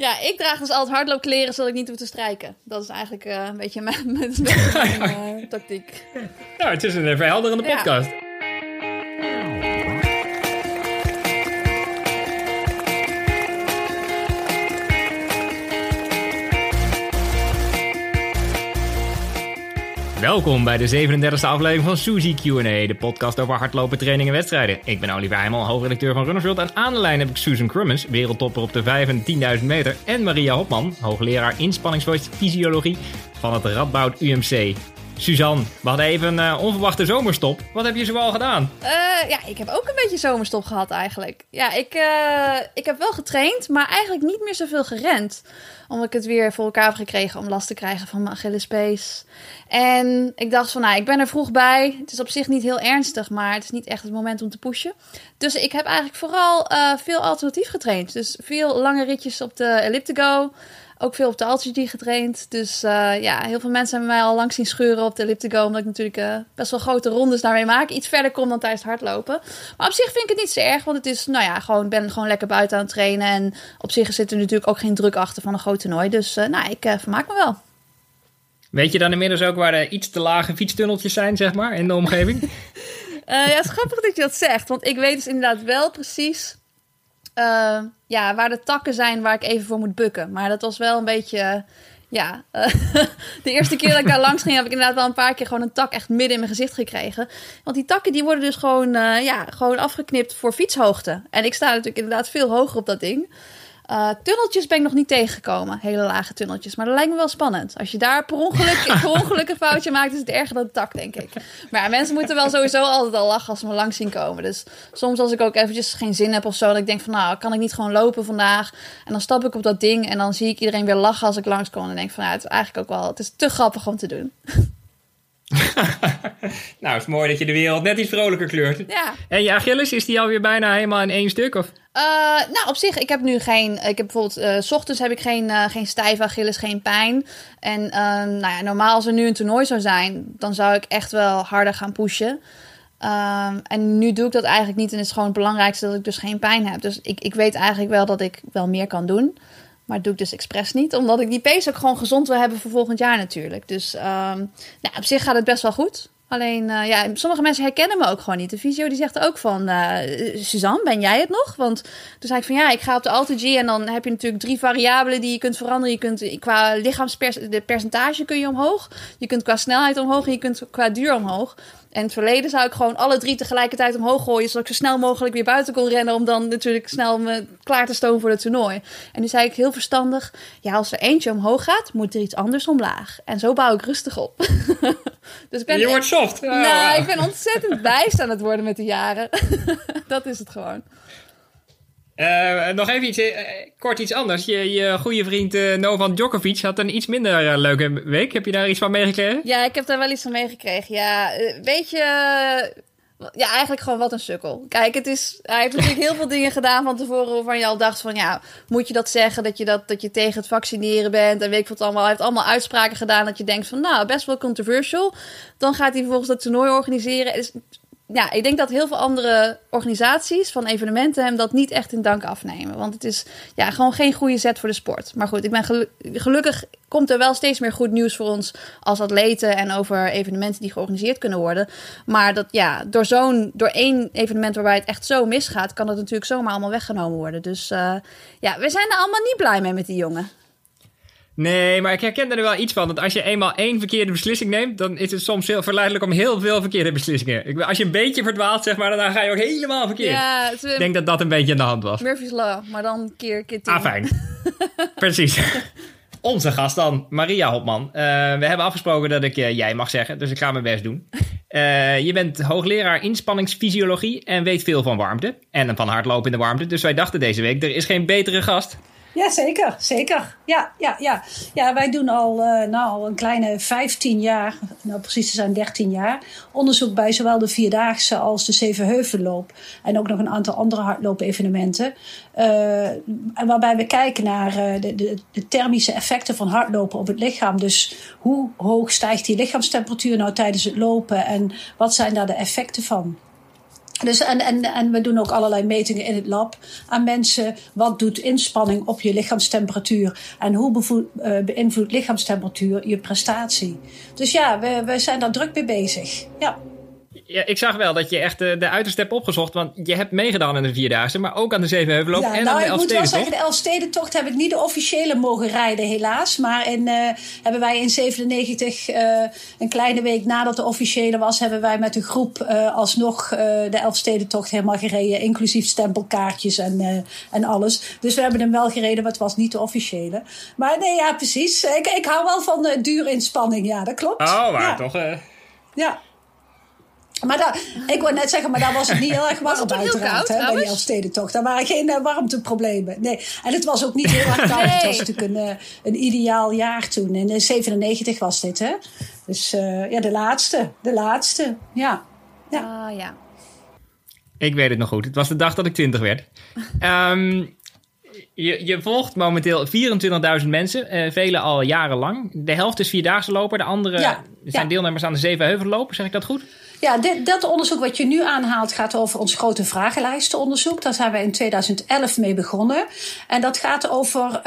Ja, ik draag dus altijd hardloopkleren zodat ik niet hoef te strijken. Dat is eigenlijk uh, een beetje mijn, mijn uh, tactiek. Nou, het is een verhelderende podcast. Ja. Welkom bij de 37e aflevering van Suzy Q&A, de podcast over hardlopen, trainingen en wedstrijden. Ik ben Oliver Heijman, hoofdredacteur van Runners World. En aan de lijn heb ik Susan Crummins, wereldtopper op de 5 en 10.000 meter. En Maria Hopman, hoogleraar inspanningsvoice fysiologie van het Radboud UMC. Suzanne, we hadden even een uh, onverwachte zomerstop. Wat heb je zoal gedaan? Uh, ja, ik heb ook een beetje zomerstop gehad eigenlijk. Ja, ik, uh, ik heb wel getraind, maar eigenlijk niet meer zoveel gerend. Omdat ik het weer voor elkaar heb gekregen om last te krijgen van mijn Achillespees. En ik dacht van, nou, ik ben er vroeg bij. Het is op zich niet heel ernstig, maar het is niet echt het moment om te pushen. Dus ik heb eigenlijk vooral veel alternatief getraind. Dus veel lange ritjes op de Elliptigo. Ook veel op de Altitude getraind. Dus uh, ja, heel veel mensen hebben mij al lang zien scheuren op de elliptico. Omdat ik natuurlijk uh, best wel grote rondes daarmee maak. Iets verder kom dan tijdens het hardlopen. Maar op zich vind ik het niet zo erg. Want het is, nou ja, gewoon, ben gewoon lekker buiten aan het trainen. En op zich zit er natuurlijk ook geen druk achter van een groot toernooi. Dus uh, nou, ik vermaak me wel. Weet je dan inmiddels ook waar de iets te lage fietstunneltjes zijn, zeg maar, in de omgeving? ja, het is grappig dat je dat zegt. Want ik weet dus inderdaad wel precies uh, ja, waar de takken zijn waar ik even voor moet bukken. Maar dat was wel een beetje. Ja, uh, de eerste keer dat ik daar langs ging, heb ik inderdaad wel een paar keer gewoon een tak echt midden in mijn gezicht gekregen. Want die takken die worden dus gewoon, uh, ja, gewoon afgeknipt voor fietshoogte. En ik sta natuurlijk inderdaad veel hoger op dat ding. Uh, tunneltjes ben ik nog niet tegengekomen. Hele lage tunneltjes. Maar dat lijkt me wel spannend. Als je daar per ongeluk, per ongeluk een foutje maakt, is het erger dan het tak, denk ik. Maar ja, mensen moeten wel sowieso altijd al lachen als ze me langs zien komen. Dus soms als ik ook eventjes geen zin heb of zo, dat ik denk van nou, kan ik niet gewoon lopen vandaag? En dan stap ik op dat ding en dan zie ik iedereen weer lachen als ik langskom. En denk van nou, het is eigenlijk ook wel, het is te grappig om te doen. nou, het is mooi dat je de wereld net iets vrolijker kleurt. Ja. En je Achilles, is die alweer bijna helemaal in één stuk? Of? Uh, nou, op zich, ik heb nu geen. Ik heb bijvoorbeeld, uh, s ochtends heb ik geen, uh, geen stijve Achilles, geen pijn. En nou ja, normaal als er nu een toernooi zou zijn, dan zou ik echt wel harder gaan pushen. Um, en nu doe ik dat eigenlijk niet. En het is gewoon het belangrijkste dat ik dus geen pijn heb. Dus ik, ik weet eigenlijk wel dat ik wel meer kan doen. Maar dat doe ik dus expres niet. Omdat ik die pace ook gewoon gezond wil hebben voor volgend jaar natuurlijk. Dus um, nou, op zich gaat het best wel goed. Alleen, uh, ja, sommige mensen herkennen me ook gewoon niet. De visio die zegt ook van, uh, Suzanne, ben jij het nog? Want toen zei ik van, ja, ik ga op de AlterG en dan heb je natuurlijk drie variabelen die je kunt veranderen. Je kunt qua lichaamspercentage kun je omhoog. Je kunt qua snelheid omhoog en je kunt qua duur omhoog. En in het verleden zou ik gewoon alle drie tegelijkertijd omhoog gooien. Zodat ik zo snel mogelijk weer buiten kon rennen. Om dan natuurlijk snel me klaar te stomen voor het toernooi. En nu zei ik heel verstandig. Ja, als er eentje omhoog gaat, moet er iets anders omlaag. En zo bouw ik rustig op. dus ik ben Je wordt soft. Nou, ik ben ontzettend wijs aan het worden met de jaren. dat is het gewoon. Uh, nog even iets, uh, kort iets anders. Je, je goede vriend uh, Novan Djokovic had een iets minder leuke week. Heb je daar iets van meegekregen? Ja, ik heb daar wel iets van meegekregen. Ja, weet je... Ja, eigenlijk gewoon wat een sukkel. Kijk, het is, hij heeft natuurlijk heel veel dingen gedaan van tevoren waarvan je al dacht van... Ja, moet je dat zeggen dat je, dat, dat je tegen het vaccineren bent en weet ik wat allemaal. Hij heeft allemaal uitspraken gedaan dat je denkt van... Nou, best wel controversial. Dan gaat hij vervolgens dat toernooi organiseren. Het is ja, ik denk dat heel veel andere organisaties van evenementen hem dat niet echt in dank afnemen. Want het is ja, gewoon geen goede zet voor de sport. Maar goed, ik ben gelukkig komt er wel steeds meer goed nieuws voor ons als atleten en over evenementen die georganiseerd kunnen worden. Maar dat ja, door zo'n door één evenement waarbij het echt zo misgaat, kan het natuurlijk zomaar allemaal weggenomen worden. Dus uh, ja, we zijn er allemaal niet blij mee met die jongen. Nee, maar ik herken er wel iets van. Dat als je eenmaal één verkeerde beslissing neemt, dan is het soms heel verleidelijk om heel veel verkeerde beslissingen. Als je een beetje verdwaalt, zeg maar, dan ga je ook helemaal verkeerd. Ja, ik denk dat dat een beetje aan de hand was. Murphy's Law, maar dan keer keer tien. Ah, fijn. Precies. Onze gast dan, Maria Hopman. Uh, we hebben afgesproken dat ik uh, jij mag zeggen, dus ik ga mijn best doen. Uh, je bent hoogleraar inspanningsfysiologie en weet veel van warmte. En van hardlopen in de warmte. Dus wij dachten deze week, er is geen betere gast. Ja, zeker. Zeker. Ja, ja, ja. ja wij doen al, uh, nou, al een kleine 15 jaar, nou precies zijn 13 jaar, onderzoek bij zowel de Vierdaagse als de Zevenheuvelloop. En ook nog een aantal andere hardloopevenementen. Uh, waarbij we kijken naar uh, de, de, de, thermische effecten van hardlopen op het lichaam. Dus hoe hoog stijgt die lichaamstemperatuur nou tijdens het lopen en wat zijn daar de effecten van? Dus en, en, en we doen ook allerlei metingen in het lab aan mensen. Wat doet inspanning op je lichaamstemperatuur? En hoe uh, beïnvloedt lichaamstemperatuur je prestatie? Dus ja, we, we zijn daar druk mee bezig. Ja. Ja, ik zag wel dat je echt de, de uiterste hebt opgezocht. Want je hebt meegedaan in de Vierdaagse, maar ook aan de Zevenheuvelloop ja, en nou, aan de ik moet wel zeggen, de Elfstedentocht heb ik niet de officiële mogen rijden, helaas. Maar in, uh, hebben wij in 97, uh, een kleine week nadat de officiële was... hebben wij met een groep uh, alsnog de Elfstedentocht helemaal gereden. Inclusief stempelkaartjes en, en alles. Dus we hebben hem wel gereden, maar het was niet de officiële. Maar nee, ja, precies. Ik, ik hou wel van dure inspanning, ja, dat klopt. Oh, maar ja. toch... Ja. Maar daar, ik wou net zeggen, maar daar was het niet heel erg warm het heel uiteraard, koud, hè, bij die? Elfstedentocht. Daar waren geen uh, warmteproblemen. Nee. En het was ook niet heel erg koud. Het was natuurlijk een, uh, een ideaal jaar toen. In uh, 97 was dit, hè. Dus uh, ja, de laatste. De laatste, ja. ja. Ah, ja. Ik weet het nog goed. Het was de dag dat ik 20 werd. um, je, je, volgt momenteel 24.000 mensen, uh, velen al jarenlang. De helft is vierdaagse loper, de andere Ja, zijn ja. deelnemers aan de Zevenheuvelloop. Zeg ik dat goed? Ja, dit, dat onderzoek wat je nu aanhaalt gaat over ons grote vragenlijstenonderzoek. Daar zijn we in 2011 mee begonnen. En dat gaat over uh,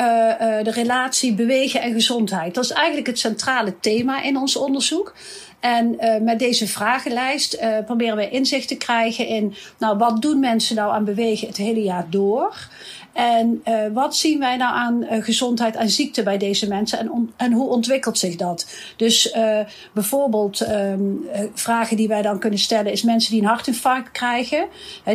de relatie bewegen en gezondheid. Dat is eigenlijk het centrale thema in ons onderzoek. En uh, met deze vragenlijst uh, proberen we inzicht te krijgen in, nou, wat doen mensen nou aan bewegen het hele jaar door? En uh, wat zien wij nou aan uh, gezondheid en ziekte bij deze mensen en, en hoe ontwikkelt zich dat? Dus uh, bijvoorbeeld um, vragen die wij dan kunnen stellen is mensen die een hartinfarct krijgen.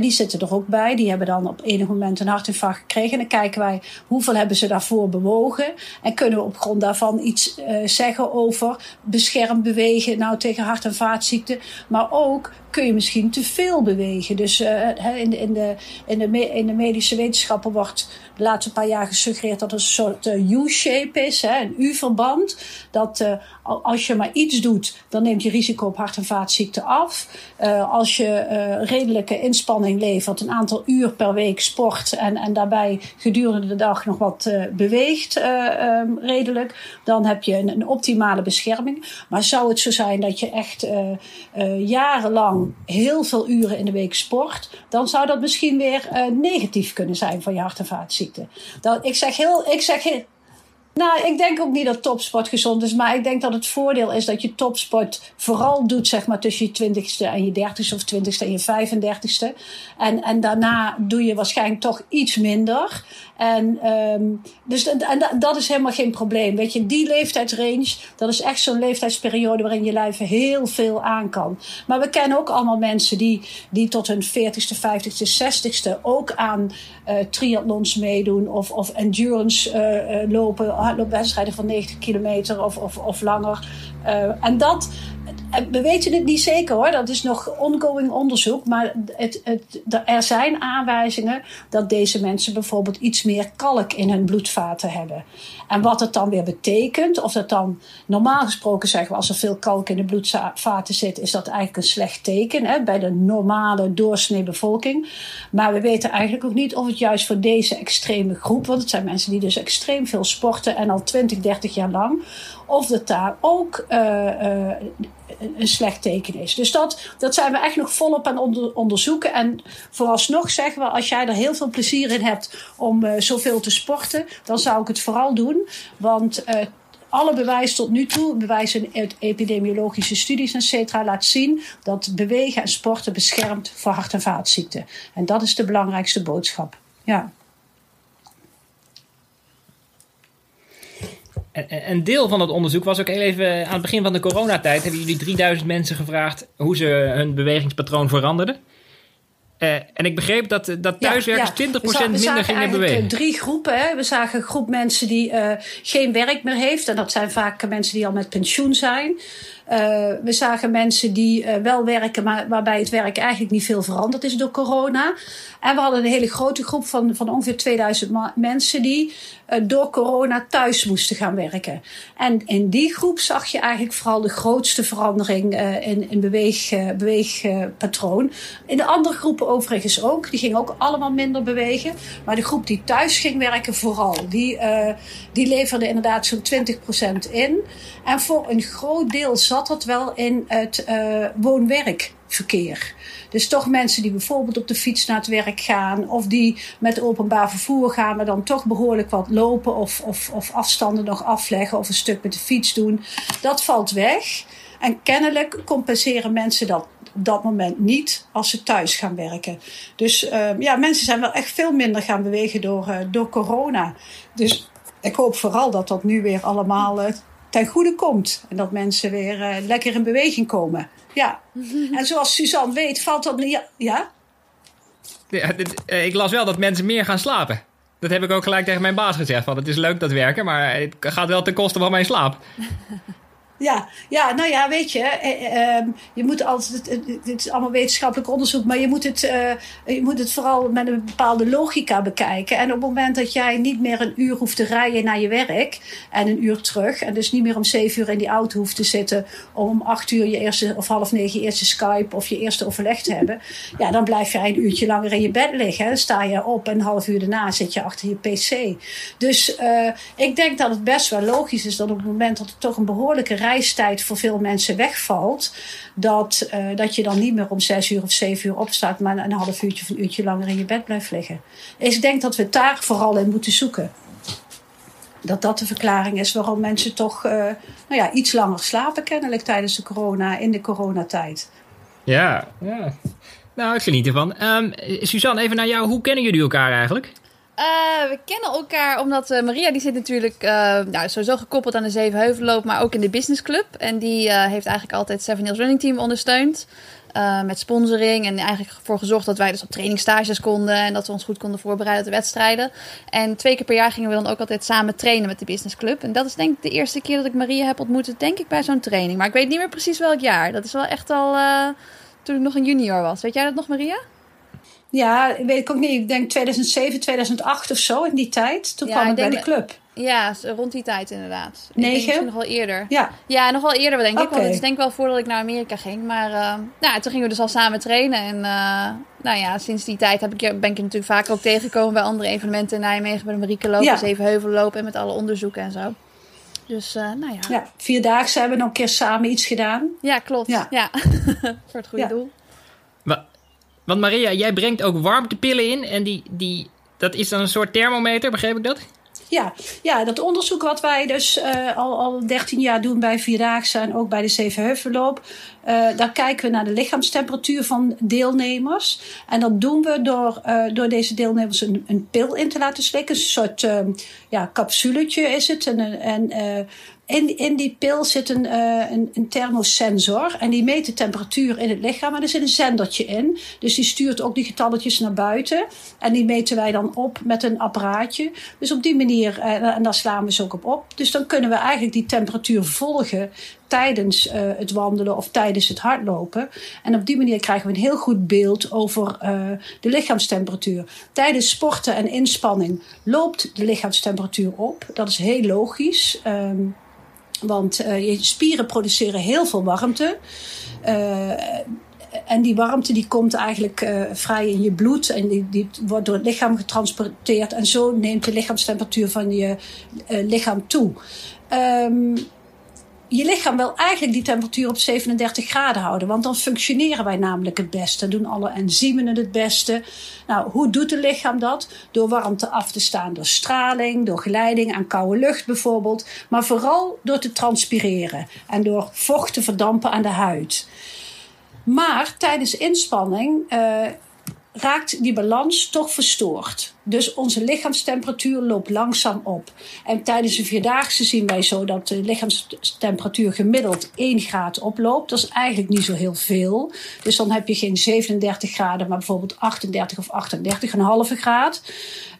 die zitten er ook bij. Die hebben dan op enig moment een hartinfarct gekregen. En dan kijken wij hoeveel hebben ze daarvoor bewogen. En kunnen we op grond daarvan iets zeggen over beschermd bewegen nou, tegen hart- en vaatziekten. Maar ook kun je misschien te veel bewegen. Dus in, de, in, de, in, de, in de medische wetenschappen wordt de laatste paar jaar gesuggereerd dat het een soort uh, U-shape is, hè, een U-verband. Dat uh, als je maar iets doet, dan neemt je risico op hart- en vaatziekten af. Uh, als je redelijke inspanning levert, een aantal uur per week sport en, en daarbij gedurende de dag nog wat beweegt, um, redelijk, dan heb je een, een, optimale bescherming. Maar zou het zo zijn dat je echt jarenlang heel veel uren in de week sport, dan zou dat misschien weer negatief kunnen zijn voor je hart- en vaatziekten. Dat, ik zeg heel, ik zeg heel, nou, ik denk ook niet dat topsport gezond is. Maar ik denk dat het voordeel is dat je topsport vooral doet, zeg maar, tussen je twintigste en je dertigste of twintigste en je vijfendertigste. En, en daarna doe je waarschijnlijk toch iets minder. En, um, dus, en dat is helemaal geen probleem. Weet je, die leeftijdsrange, dat is echt zo'n leeftijdsperiode waarin je lijf heel veel aan kan. Maar we kennen ook allemaal mensen die, die tot hun 40ste, 50ste, 60ste ook aan uh, triathlons meedoen of, of endurance uh, uh, lopen, hardloopwedstrijden van 90 kilometer of, of, of langer. Uh, en dat, we weten het niet zeker hoor, dat is nog ongoing onderzoek. Maar het, het, er zijn aanwijzingen dat deze mensen bijvoorbeeld iets meer kalk in hun bloedvaten hebben. En wat het dan weer betekent, of dat dan normaal gesproken zeggen we als er veel kalk in de bloedvaten zit, is dat eigenlijk een slecht teken hè, bij de normale doorsnee bevolking. Maar we weten eigenlijk ook niet of het juist voor deze extreme groep, want het zijn mensen die dus extreem veel sporten en al 20, 30 jaar lang, of dat daar ook uh, uh, een slecht teken is. Dus dat, dat zijn we echt nog volop aan onder, onderzoeken. En vooralsnog zeggen we, als jij er heel veel plezier in hebt om uh, zoveel te sporten, dan zou ik het vooral doen. Want uh, alle bewijs tot nu toe, bewijzen uit epidemiologische studies et cetera, laat zien dat bewegen en sporten beschermt voor hart- en vaatziekten. En dat is de belangrijkste boodschap. Ja. Een deel van het onderzoek was ook heel even aan het begin van de coronatijd. Hebben jullie 3000 mensen gevraagd hoe ze hun bewegingspatroon veranderden? Uh, en ik begreep dat, dat thuiswerkers ja, ja. 20% we minder gingen bewegen. Drie groepen. Hè. We zagen een groep mensen die uh, geen werk meer heeft. En dat zijn vaak mensen die al met pensioen zijn. Uh, we zagen mensen die uh, wel werken, maar waarbij het werk eigenlijk niet veel veranderd is door corona. En we hadden een hele grote groep van, van ongeveer 2000 mensen die uh, door corona thuis moesten gaan werken. En in die groep zag je eigenlijk vooral de grootste verandering in, in beweeg, beweegpatroon. in de andere groepen overigens ook. Die gingen ook allemaal minder bewegen. Maar de groep die thuis ging werken vooral, die, die leverde inderdaad zo'n 20% in. En voor een groot deel dat wel in het uh, woon-werk verkeer. Dus toch mensen die bijvoorbeeld op de fiets naar het werk gaan, of die met openbaar vervoer gaan, maar dan toch behoorlijk wat lopen of, of, of afstanden nog afleggen of een stuk met de fiets doen. Dat valt weg. En kennelijk compenseren mensen dat op dat moment niet als ze thuis gaan werken. Dus uh, ja, mensen zijn wel echt veel minder gaan bewegen door, uh, door corona. Dus ik hoop vooral dat dat nu weer allemaal uh, ten goede komt. En dat mensen weer lekker in beweging komen. Ja. En zoals Suzanne weet, valt dat niet. Ja? ja ik las wel dat mensen meer gaan slapen. Dat heb ik ook gelijk tegen mijn baas gezegd. Van, het is leuk dat werken, maar het gaat wel ten koste van mijn slaap. Ja, ja, nou ja, weet je, eh, ehm, je moet altijd, het is allemaal wetenschappelijk onderzoek, maar je moet, het, uh, je moet het vooral met een bepaalde logica bekijken. En op het moment dat jij niet meer een uur hoeft te rijden naar je werk en een uur terug, en dus niet meer om zeven uur in die auto hoeft te zitten om om acht uur je eerste of half negen je eerste Skype of je eerste overleg te hebben, ja, dan blijf jij een uurtje langer in je bed liggen. Sta je op en een half uur daarna zit je achter je PC. Dus ik denk dat het best wel logisch is dat op het moment dat er toch een behoorlijke reistijd voor veel mensen wegvalt, dat, uh, dat je dan niet meer om zes uur of zeven uur opstaat, maar een half uurtje of een uurtje langer in je bed blijft liggen. Dus ik denk dat we daar vooral in moeten zoeken. Dat dat de verklaring is waarom mensen toch uh, nou ja, iets langer slapen, kennelijk tijdens de corona, in de coronatijd. Ja, ja. Nou, ik geniet ervan. Um, Suzanne, even naar jou. Hoe kennen jullie elkaar eigenlijk? Uh, we kennen elkaar omdat uh, Maria die zit natuurlijk uh, nou, sowieso gekoppeld aan de Zevenheuvelloop, maar ook in de Business Club. En die heeft eigenlijk altijd Seven Hills Running Team ondersteund. met sponsoring en eigenlijk ervoor gezorgd dat wij dus op trainingstages konden en dat we ons goed konden voorbereiden op de wedstrijden. En twee keer per jaar gingen we dan ook altijd samen trainen met de Business Club. En dat is denk ik de eerste keer dat ik Maria heb ontmoet, denk ik bij zo'n training. Maar ik weet niet meer precies welk jaar. Dat is wel echt al toen ik nog een junior was. Weet jij dat nog, Maria? Ja, weet ik ook niet. Ik denk 2007, 2008 of zo in die tijd. Toen ja, kwam ik, bij de club. Ja, rond die tijd inderdaad. Negen? Nog wel eerder. Ja. Ja, nog wel eerder denk ik. Okay. Want het is denk ik wel voordat ik naar Amerika ging. Maar uh, nou, toen gingen we dus al samen trainen. En uh, nou ja, sinds die tijd heb ik, ben ik je natuurlijk vaak ook tegengekomen bij andere evenementen in Nijmegen. Bij de Marieke lopen, ja. Zevenheuvel lopen en met alle onderzoeken en zo. Dus uh, nou ja. Ja, vierdaagse hebben we nog een keer samen iets gedaan. Ja, klopt. Ja. ja. Voor het goede ja. doel. Want Maria, jij brengt ook warmtepillen in. En die, die, dat is dan een soort thermometer, begreep ik dat? Ja, ja dat onderzoek wat wij dus uh, al, al 13 jaar doen bij Vierdaagse en ook bij de Zevenheuvelloop. Uh, daar kijken we naar de lichaamstemperatuur van deelnemers. En dat doen we door, uh, door deze deelnemers een, een pil in te laten slikken. Een soort ja, capsuletje is het. En, en in, in die pil zit een, uh, een, thermosensor en die meet de temperatuur in het lichaam. En er zit een zendertje in. Dus die stuurt ook die getalletjes naar buiten. En die meten wij dan op met een apparaatje. Dus op die manier, uh, en daar slaan we ze ook op op. Dus dan kunnen we eigenlijk die temperatuur volgen tijdens uh, het wandelen of tijdens het hardlopen. En op die manier krijgen we een heel goed beeld over de lichaamstemperatuur. Tijdens sporten en inspanning loopt de lichaamstemperatuur op. Dat is heel logisch. Um, want uh, je spieren produceren heel veel warmte. Uh, en die warmte die komt eigenlijk uh, vrij in je bloed en die, die wordt door het lichaam getransporteerd. En zo neemt de lichaamstemperatuur van je lichaam toe. Um, je lichaam wil eigenlijk die temperatuur op 37 graden houden. Want dan functioneren wij namelijk het beste. Doen alle enzymen het beste. Nou, hoe doet het lichaam dat? Door warmte af te staan door straling, door geleiding aan koude lucht bijvoorbeeld. Maar vooral door te transpireren en door vocht te verdampen aan de huid. Maar tijdens inspanning uh, raakt die balans toch verstoord. Dus onze lichaamstemperatuur loopt langzaam op. En tijdens een vierdaagse zien wij zo dat de lichaamstemperatuur gemiddeld 1 graad oploopt. Dat is eigenlijk niet zo heel veel. Dus dan heb je geen 37 graden, maar bijvoorbeeld 38 of 38,5 graad.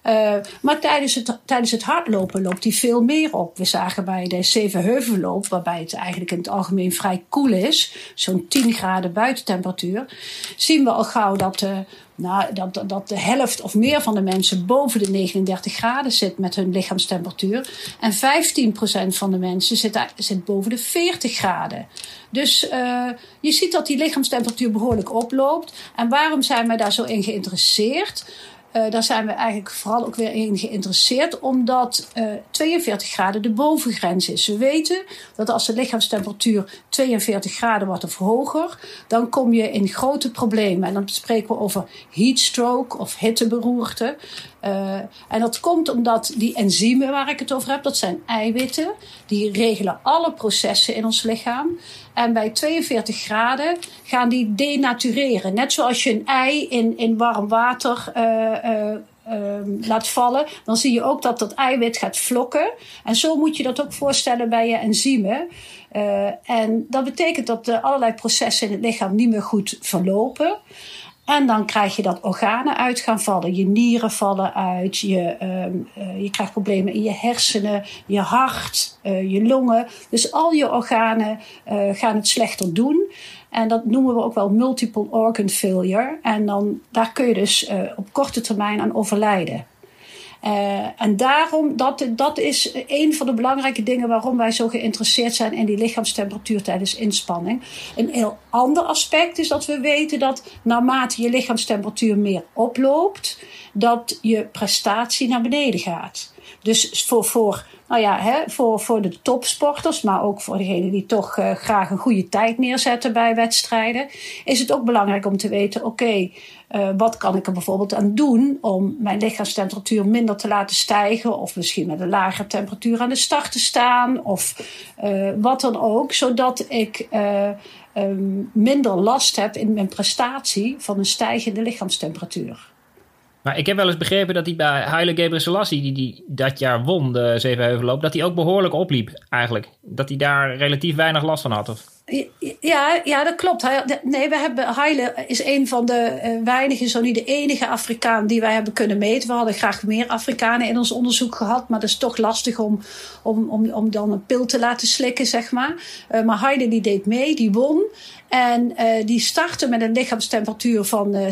Uh, maar tijdens het, tijdens het hardlopen loopt die veel meer op. We zagen bij de Zevenheuvelloop, waarbij het eigenlijk in het algemeen vrij koel is, zo'n 10 graden buitentemperatuur, zien we al gauw dat de, nou, dat, dat de helft of meer van de mensen boven de 39 graden zit met hun lichaamstemperatuur. En 15% van de mensen zit, zit boven de 40 graden. Dus uh, je ziet dat die lichaamstemperatuur behoorlijk oploopt. En waarom zijn wij daar zo in geïnteresseerd? Uh, daar zijn we eigenlijk vooral ook weer in geïnteresseerd, omdat uh, 42 graden de bovengrens is. We weten dat als de lichaamstemperatuur 42 graden wordt of hoger, dan kom je in grote problemen. En dan spreken we over heatstroke of hitteberoerte. Uh, en dat komt omdat die enzymen waar ik het over heb, dat zijn eiwitten. Die regelen alle processen in ons lichaam. En bij 42 graden gaan die denatureren. Net zoals je een ei in, in warm water uh, uh, laat vallen, dan zie je ook dat dat eiwit gaat vlokken. En zo moet je dat ook voorstellen bij je enzymen. Uh, en dat betekent dat de allerlei processen in het lichaam niet meer goed verlopen. En dan krijg je dat organen uit gaan vallen. Je nieren vallen uit. Je, uh, je krijgt problemen in je hersenen, je hart, uh, je longen. Dus al je organen uh, gaan het slechter doen. En dat noemen we ook wel multiple organ failure. En dan, daar kun je dus op korte termijn aan overlijden. Uh, en daarom, dat, dat is een van de belangrijke dingen waarom wij zo geïnteresseerd zijn in die lichaamstemperatuur tijdens inspanning. Een heel ander aspect is dat we weten dat naarmate je lichaamstemperatuur meer oploopt, dat je prestatie naar beneden gaat. Dus voor, voor, nou ja, hè, voor, voor de topsporters, maar ook voor degenen die toch uh, graag een goede tijd neerzetten bij wedstrijden, is het ook belangrijk om te weten: oké, uh, wat kan ik er bijvoorbeeld aan doen om mijn lichaamstemperatuur minder te laten stijgen, of misschien met een lagere temperatuur aan de start te staan, of uh, wat dan ook, zodat ik um, minder last heb in mijn prestatie van een stijgende lichaamstemperatuur. Maar ik heb wel eens begrepen dat hij bij Haile Gebrselassie, die, die dat jaar won, de Zevenheuvelloop, dat hij ook behoorlijk opliep eigenlijk. Dat hij daar relatief weinig last van had. Of? Ja, ja, dat klopt. Nee, we hebben, Haile is een van de uh, weinige, zo niet de enige Afrikaan die wij hebben kunnen meten. We hadden graag meer Afrikanen in ons onderzoek gehad, maar dat is toch lastig om, om, om, om dan een pil te laten slikken, zeg maar. Uh, maar Haile die deed mee, die won. En uh, die startte met een lichaamstemperatuur van uh, 37,8.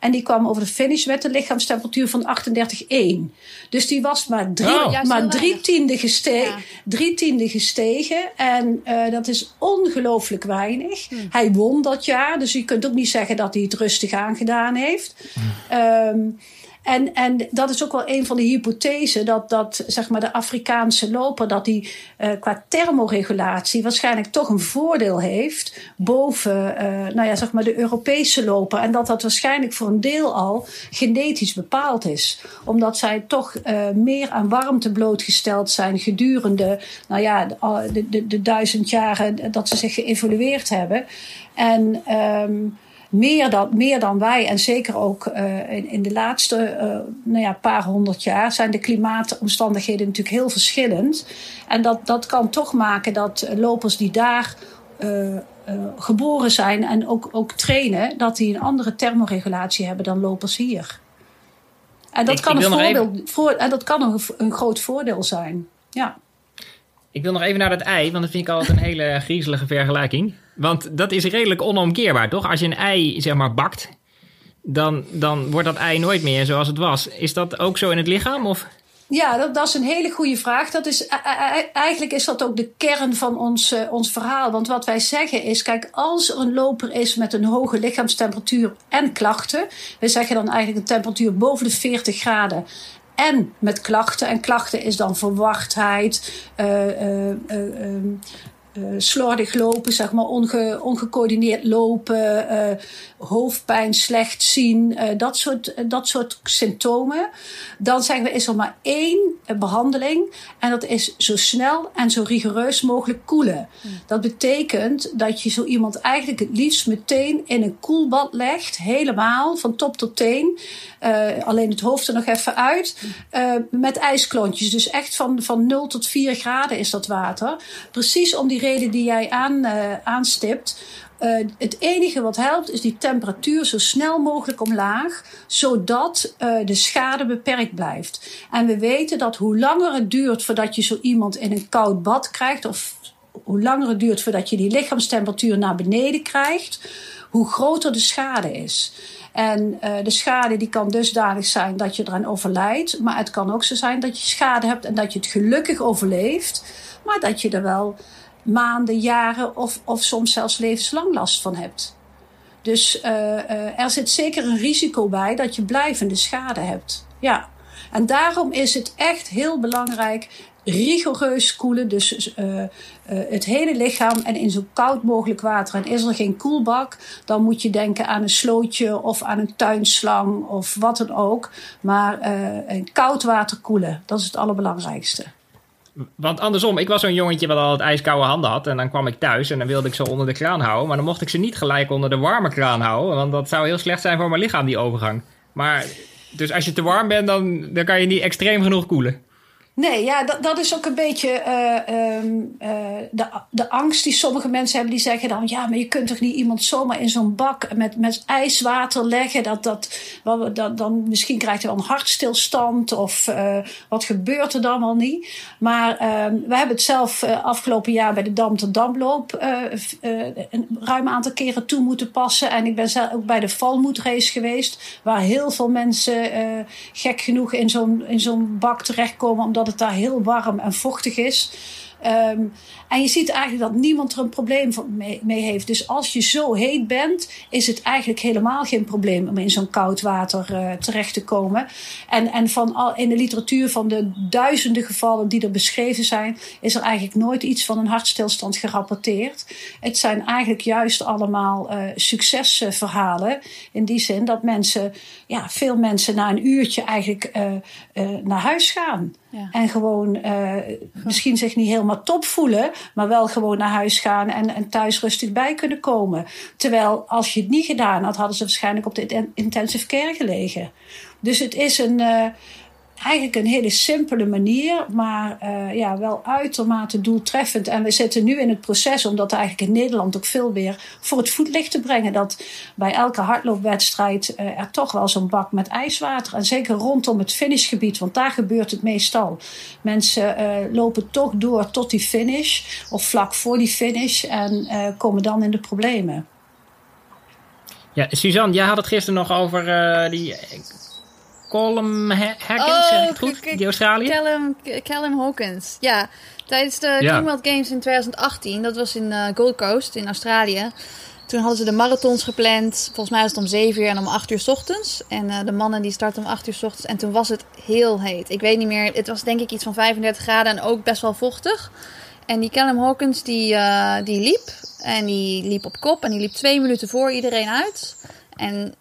En die kwam over de finish met een lichaamstemperatuur van 38,1. Dus die was maar drie, oh. maar drie tiende, gestegen, ja. drie tiende gestegen. En uh, dat is ongelooflijk weinig. Hmm. Hij won dat jaar, dus je kunt ook niet zeggen dat hij het rustig aangedaan heeft. Um, en, en dat is ook wel een van de hypothesen dat, dat zeg maar de Afrikaanse loper dat die uh, qua thermoregulatie waarschijnlijk toch een voordeel heeft boven uh, nou ja, zeg maar de Europese loper. En dat dat waarschijnlijk voor een deel al genetisch bepaald is. Omdat zij toch uh, meer aan warmte blootgesteld zijn gedurende nou ja, de, de, de, duizend jaren dat ze zich geëvolueerd hebben. En um, meer dan, meer dan wij en zeker ook uh, in, in de laatste uh, nou ja, paar honderd jaar zijn de klimaatomstandigheden natuurlijk heel verschillend. En dat, dat kan toch maken dat lopers die daar uh, geboren zijn en ook, ook trainen, dat die een andere thermoregulatie hebben dan lopers hier. En dat, ik, kan, ik een voordeel, voor, en dat kan een, een groot voordeel zijn. Ja. Ik wil nog even naar dat ei, want dat vind ik altijd een hele griezelige vergelijking. Want dat is redelijk onomkeerbaar, toch? Als je een ei, zeg maar, bakt, dan, dan wordt dat ei nooit meer zoals het was. Is dat ook zo in het lichaam? Of? Ja, dat, dat, is een hele goede vraag. Dat is, eigenlijk is dat ook de kern van ons, uh, ons verhaal. Want wat wij zeggen is, kijk, als er een loper is met een hoge lichaamstemperatuur en klachten. We zeggen dan eigenlijk een temperatuur boven de 40 graden en met klachten. En klachten is dan verwachtheid, uh, uh, uh, slordig lopen, zeg maar, onge, ongecoördineerd lopen, hoofdpijn, slecht zien, uh, dat, soort, dat soort symptomen. Dan zeggen we, is er maar één behandeling en dat is zo snel en zo rigoureus mogelijk koelen. Mm. Dat betekent dat je zo iemand eigenlijk het liefst meteen in een koelbad legt, helemaal, van top tot teen. alleen het hoofd er nog even uit. met ijsklontjes, dus echt van, van 0 tot 4 graden is dat water. Precies om die reden die jij aan, uh, aanstipt. Uh, het enige wat helpt is die temperatuur zo snel mogelijk omlaag, zodat uh, de schade beperkt blijft. En we weten dat hoe langer het duurt voordat je zo iemand in een koud bad krijgt, of hoe langer het duurt voordat je die lichaamstemperatuur naar beneden krijgt, hoe groter de schade is. En uh, de schade die kan dusdanig zijn dat je eraan overlijdt, maar het kan ook zo zijn dat je schade hebt en dat je het gelukkig overleeft, maar dat je er wel maanden, jaren of, of soms zelfs levenslang last van hebt. Dus uh, er zit zeker een risico bij dat je blijvende schade hebt. Ja. En daarom is het echt heel belangrijk rigoureus koelen. Dus uh, het hele lichaam en in zo koud mogelijk water. En is er geen koelbak, dan moet je denken aan een slootje of aan een tuinslang of wat dan ook. Maar koud water koelen, dat is het allerbelangrijkste. Want andersom, ik was zo'n jongetje wat altijd ijskoude handen had. En dan kwam ik thuis en dan wilde ik ze onder de kraan houden. Maar dan mocht ik ze niet gelijk onder de warme kraan houden. Want dat zou heel slecht zijn voor mijn lichaam, die overgang. Maar dus als je te warm bent, dan, dan kan je niet extreem genoeg koelen. Nee, ja, dat, dat is ook een beetje uh, um, uh, de, de angst die sommige mensen hebben. Die zeggen dan, ja, maar je kunt toch niet iemand zomaar in zo'n bak met, met ijswater leggen. Dat, dat, dan misschien krijgt hij wel een hartstilstand of uh, wat gebeurt er dan wel niet. Maar we hebben het zelf afgelopen jaar bij de Dam tot Damloop een ruim aantal keren toe moeten passen. En ik ben zelf ook bij de Valmoedrace geweest. Waar heel veel mensen gek genoeg in zo'n in zo'n bak terechtkomen omdat dat het daar heel warm en vochtig is. Um, en je ziet eigenlijk dat niemand er een probleem mee, mee, heeft. Dus als je zo heet bent, is het eigenlijk helemaal geen probleem om in zo'n koud water uh, terecht te komen. En, en van al, in de literatuur van de duizenden gevallen die er beschreven zijn, is er eigenlijk nooit iets van een hartstilstand gerapporteerd. Het zijn eigenlijk juist allemaal uh, succesverhalen. In die zin dat mensen, ja, veel mensen na een uurtje eigenlijk uh, naar huis gaan. Ja. En gewoon misschien zich niet helemaal top voelen, maar wel gewoon naar huis gaan en, en thuis rustig bij kunnen komen. Terwijl als je het niet gedaan had, hadden ze waarschijnlijk op de intensive care gelegen. Dus het is een, uh, eigenlijk een hele simpele manier, maar uh, ja, wel uitermate doeltreffend. En we zitten nu in het proces om dat eigenlijk in Nederland ook veel meer voor het voetlicht te brengen. Dat bij elke hardloopwedstrijd uh, er toch wel zo'n bak met ijswater. En zeker rondom het finishgebied, want daar gebeurt het meestal. Mensen uh, lopen toch door tot die finish of vlak voor die finish en komen dan in de problemen. Ja, Suzanne, jij had het gisteren nog over die Colum Hawkins, oh, het goed? Die Australië? Callum, Callum Hawkins, ja. Tijdens de ja. Commonwealth Games in 2018, dat was in uh, Gold Coast in Australië. Toen hadden ze de marathons gepland. Volgens mij was het om 7 uur en om 8 uur s ochtends. En uh, de mannen die startten om 8 uur s ochtends. En toen was het heel heet. Ik weet niet meer. Het was denk ik iets van 35 graden en ook best wel vochtig. En die Callum Hawkins die, uh, die liep. En die liep op kop. En die liep twee minuten voor iedereen uit. En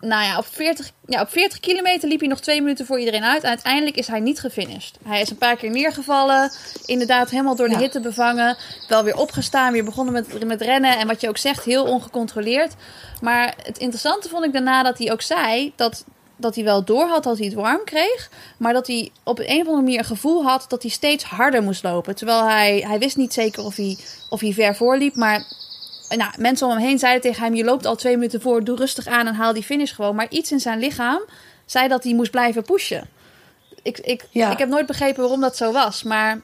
nou ja, op 40, ja, op 40 kilometer liep hij nog twee minuten voor iedereen uit. En uiteindelijk is hij niet gefinished. Hij is een paar keer neergevallen. Inderdaad, helemaal door de hitte bevangen. Wel weer opgestaan, weer begonnen met, met rennen. En wat je ook zegt, heel ongecontroleerd. Maar het interessante vond ik daarna dat hij ook zei dat, dat hij wel door had dat hij het warm kreeg. Maar dat hij op een of andere manier een gevoel had dat hij steeds harder moest lopen. Terwijl hij, hij wist niet zeker of hij, of hij ver voorliep. Maar nou, mensen om hem heen zeiden tegen hem: Je loopt al twee minuten voor, doe rustig aan en haal die finish gewoon. Maar iets in zijn lichaam zei dat hij moest blijven pushen. Ik, ik, ik heb nooit begrepen waarom dat zo was. Maar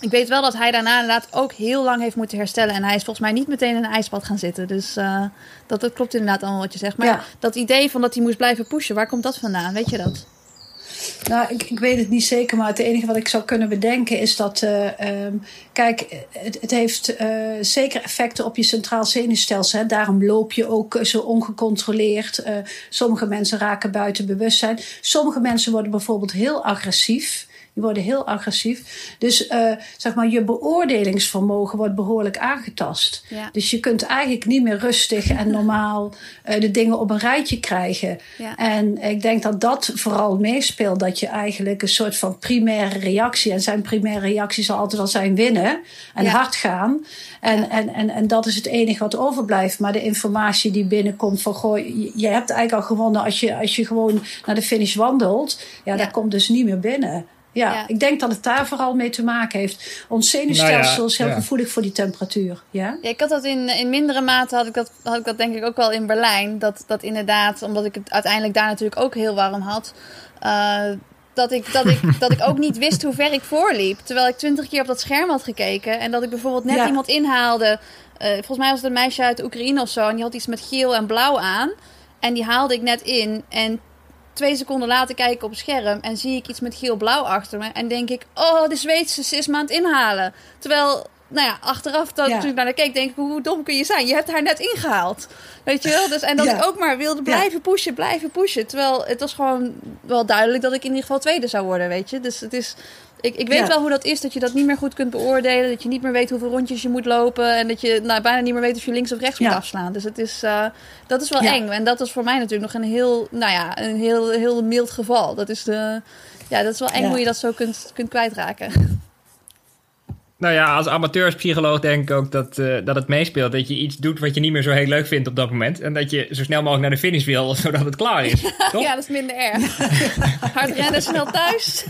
ik weet wel dat hij daarna inderdaad ook heel lang heeft moeten herstellen. En hij is volgens mij niet meteen in een ijsbad gaan zitten. Dus uh, dat, dat klopt inderdaad allemaal wat je zegt. Maar dat idee van dat hij moest blijven pushen, waar komt dat vandaan? Weet je dat? Nou, ik, ik weet het niet zeker, maar het enige wat ik zou kunnen bedenken is dat. Uh, kijk, het, het heeft uh, zeker effecten op je centraal zenuwstelsel. Hè. Daarom loop je ook zo ongecontroleerd. Uh, sommige mensen raken buiten bewustzijn. Sommige mensen worden bijvoorbeeld heel agressief. Die worden heel agressief. Dus uh, zeg maar, je beoordelingsvermogen wordt behoorlijk aangetast. Ja. Dus je kunt eigenlijk niet meer rustig en normaal uh, de dingen op een rijtje krijgen. Ja. En ik denk dat dat vooral meespeelt. Dat je eigenlijk een soort van primaire reactie. En zijn primaire reactie zal altijd al zijn winnen en ja. hard gaan. En, en, en, en dat is het enige wat overblijft. Maar de informatie die binnenkomt van goh, je hebt eigenlijk al gewonnen als je, als je gewoon naar de finish wandelt. Ja, dat komt dus niet meer binnen. Ja, ik denk dat het daar vooral mee te maken heeft. Ons zenuwstelsel nou is heel gevoelig voor die temperatuur. Ja? ja, ik had dat in, in mindere mate, had ik, dat, had ik dat denk ik ook wel in Berlijn. Dat, dat inderdaad, omdat ik het uiteindelijk daar natuurlijk ook heel warm had. Uh, dat ik, dat, ik, dat ik ook niet wist hoe ver ik voorliep. Terwijl ik twintig keer op dat scherm had gekeken. En dat ik bijvoorbeeld net iemand inhaalde. Uh, volgens mij was het een meisje uit Oekraïne of zo. En die had iets met geel en blauw aan. En die haalde ik net in. En twee seconden later kijk ik op het scherm en zie ik iets met geel-blauw achter me. En denk ik, oh, de Zweedse is me aan het inhalen. Terwijl nou ja, achteraf dat Ja. ik naar haar keek, denk ik, hoe dom kun je zijn? Je hebt haar net ingehaald. Weet je wel? Dus, en dat Ja. ik ook maar wilde blijven pushen, blijven pushen. Terwijl het was gewoon wel duidelijk dat ik in ieder geval tweede zou worden, weet je. Dus het is... Ik, ik weet wel hoe dat is, dat je dat niet meer goed kunt beoordelen. Dat je niet meer weet hoeveel rondjes je moet lopen. En dat je nou, bijna niet meer weet of je links of rechts moet afslaan. Dus het is, eh, dat is wel eng. En dat is voor mij natuurlijk nog een heel, nou ja, een heel, heel mild geval. Dat is, de, ja, dat is wel eng hoe je dat zo kunt, kunt kwijtraken. Nou ja, als amateurs-psycholoog denk ik ook dat, eh, dat het meespeelt. Dat je iets doet wat je niet meer zo heel leuk vindt op dat moment. En dat je zo snel mogelijk naar de finish wil, zodat het klaar is. Toch? Ja, dat is minder erg. Hard rennen, snel thuis.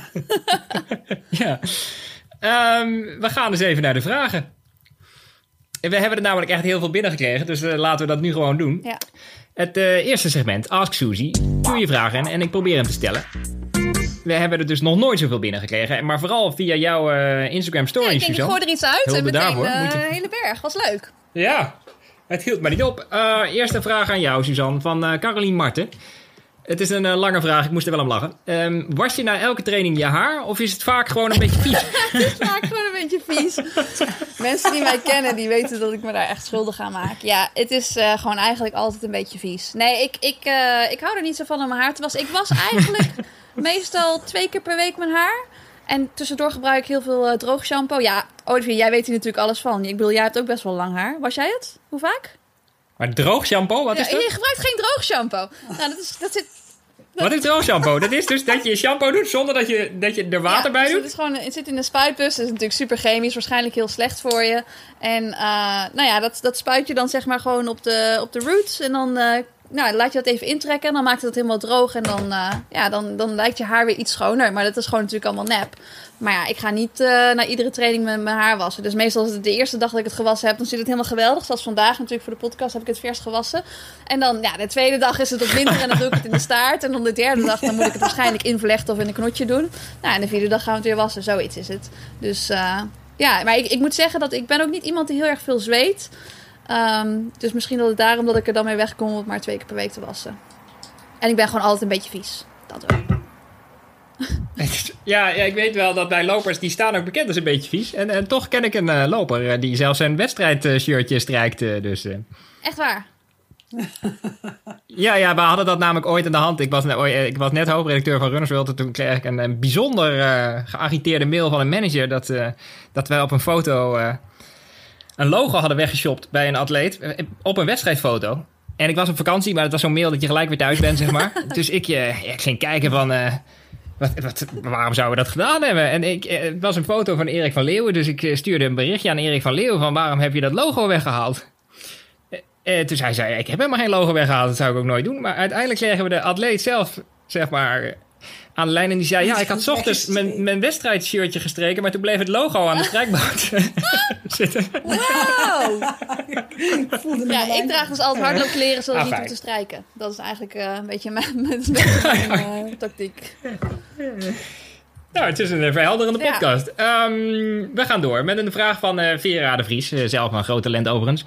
Ja. Ehm, we gaan dus even naar de vragen. We hebben er namelijk echt heel veel binnengekregen, dus eh, laten we dat nu gewoon doen. Ja. Het eh, eerste segment, Ask Suzy. Stuur je vragen en ik probeer hem te stellen. We hebben er dus nog nooit zoveel binnengekregen, maar vooral via jouw eh, Instagram Ja, stories, ik denk, ik gooi er iets uit Hulde en meteen daarvoor, eh, je- een hele berg. Was leuk. Ja, het hield maar niet op. Eh, eerste vraag aan jou, Suzanne, van eh Carolien Marten. Het is een lange vraag, ik moest er wel om lachen. Ehm, was je na elke training je haar of is het vaak gewoon een beetje vies? vaak gewoon een beetje vies. Mensen die mij kennen, die weten dat ik me daar echt schuldig aan maak. Ja, het is eh, gewoon eigenlijk altijd een beetje vies. Nee, ik, ik, eh, ik hou er niet zo van om mijn haar te wassen. Ik was eigenlijk meestal twee keer per week mijn haar. En tussendoor gebruik ik heel veel eh, droog shampoo. Ja, Olivier, jij weet hier natuurlijk alles van. Ik bedoel, jij hebt ook best wel lang haar. Was jij het? Hoe vaak? Maar droog shampoo, wat Ja, is dat? je gebruikt geen droog shampoo. Nou, dat, is, dat zit Wat is droog shampoo? Dat is dus dat je shampoo doet zonder dat je, dat je er water Ja, bij dus doet? Het, is gewoon, het zit in een spuitbus. Het is natuurlijk super chemisch. Waarschijnlijk heel slecht voor je. En eh, nou ja, dat, dat spuit je dan zeg maar gewoon op de, op de roots. En dan eh, nou, laat je dat even intrekken. En dan maakt het helemaal droog. En dan, eh, ja, dan, dan lijkt je haar weer iets schoner. Maar dat is gewoon natuurlijk allemaal nep. Maar ja, ik ga niet eh na iedere training mijn, haar wassen. Dus meestal is het de eerste dag dat ik het gewassen heb, dan zit het helemaal geweldig. Zoals vandaag natuurlijk voor de podcast heb ik het vers gewassen. En dan, ja, de tweede dag is het wat minder en dan doe ik het in de staart. En dan de derde dag, dan moet ik het waarschijnlijk invlechten of in een knotje doen. Nou, en de vierde dag gaan we het weer wassen. Zoiets is het. Dus eh, ja, maar ik, ik moet zeggen dat ik ben ook niet iemand die heel erg veel zweet. Ehm, dus misschien dat het daarom dat ik er dan mee wegkom om het maar twee keer per week te wassen. En ik ben gewoon altijd een beetje vies. Dat ook. Ja, ja, ik weet wel dat bij lopers, die staan ook bekend als een beetje vies. En, en toch ken ik een eh, loper eh, die zelfs zijn wedstrijdshirtje strijkt. eh, dus. Echt waar. ja, ja, we hadden dat namelijk ooit in de hand. Ik was, net- ooit- ik was net hoofdredacteur van Runners World en toen kreeg ik een, een bijzonder geagiteerde mail van een manager dat, dat wij op een foto een logo hadden weggeshopt bij een atleet eh, op een wedstrijdfoto. En ik was op vakantie, maar het was zo'n mail dat je gelijk weer thuis bent, zeg maar. dus ik, eh, ik ging kijken van... eh, wat, wat, waarom zouden we dat gedaan hebben? En ik, het was een foto van Erik van Leeuwen. Dus ik stuurde een berichtje aan Erik van Leeuwen van waarom heb je dat logo weggehaald? Eh, eh, toen hij zei, ik heb helemaal geen logo weggehaald. Dat zou ik ook nooit doen. Maar uiteindelijk kregen we de atleet zelf, zeg maar, aan de lijn. En die zei, ja, ik had 's ochtends mijn, mijn wedstrijdshirtje gestreken. Maar toen bleef het logo aan de strijkbout zitten. Wow! Ik Ja, ik aan. draag dus altijd hardloopkleren zodat Ah, ik niet te strijken. Dat is eigenlijk eh, een beetje mijn, mijn, mijn, eh, tactiek. Nou, het is een eh, verhelderende Ja. podcast. Ehm, we gaan door met een vraag van eh Vera de Vries. zelf een groot talent overigens.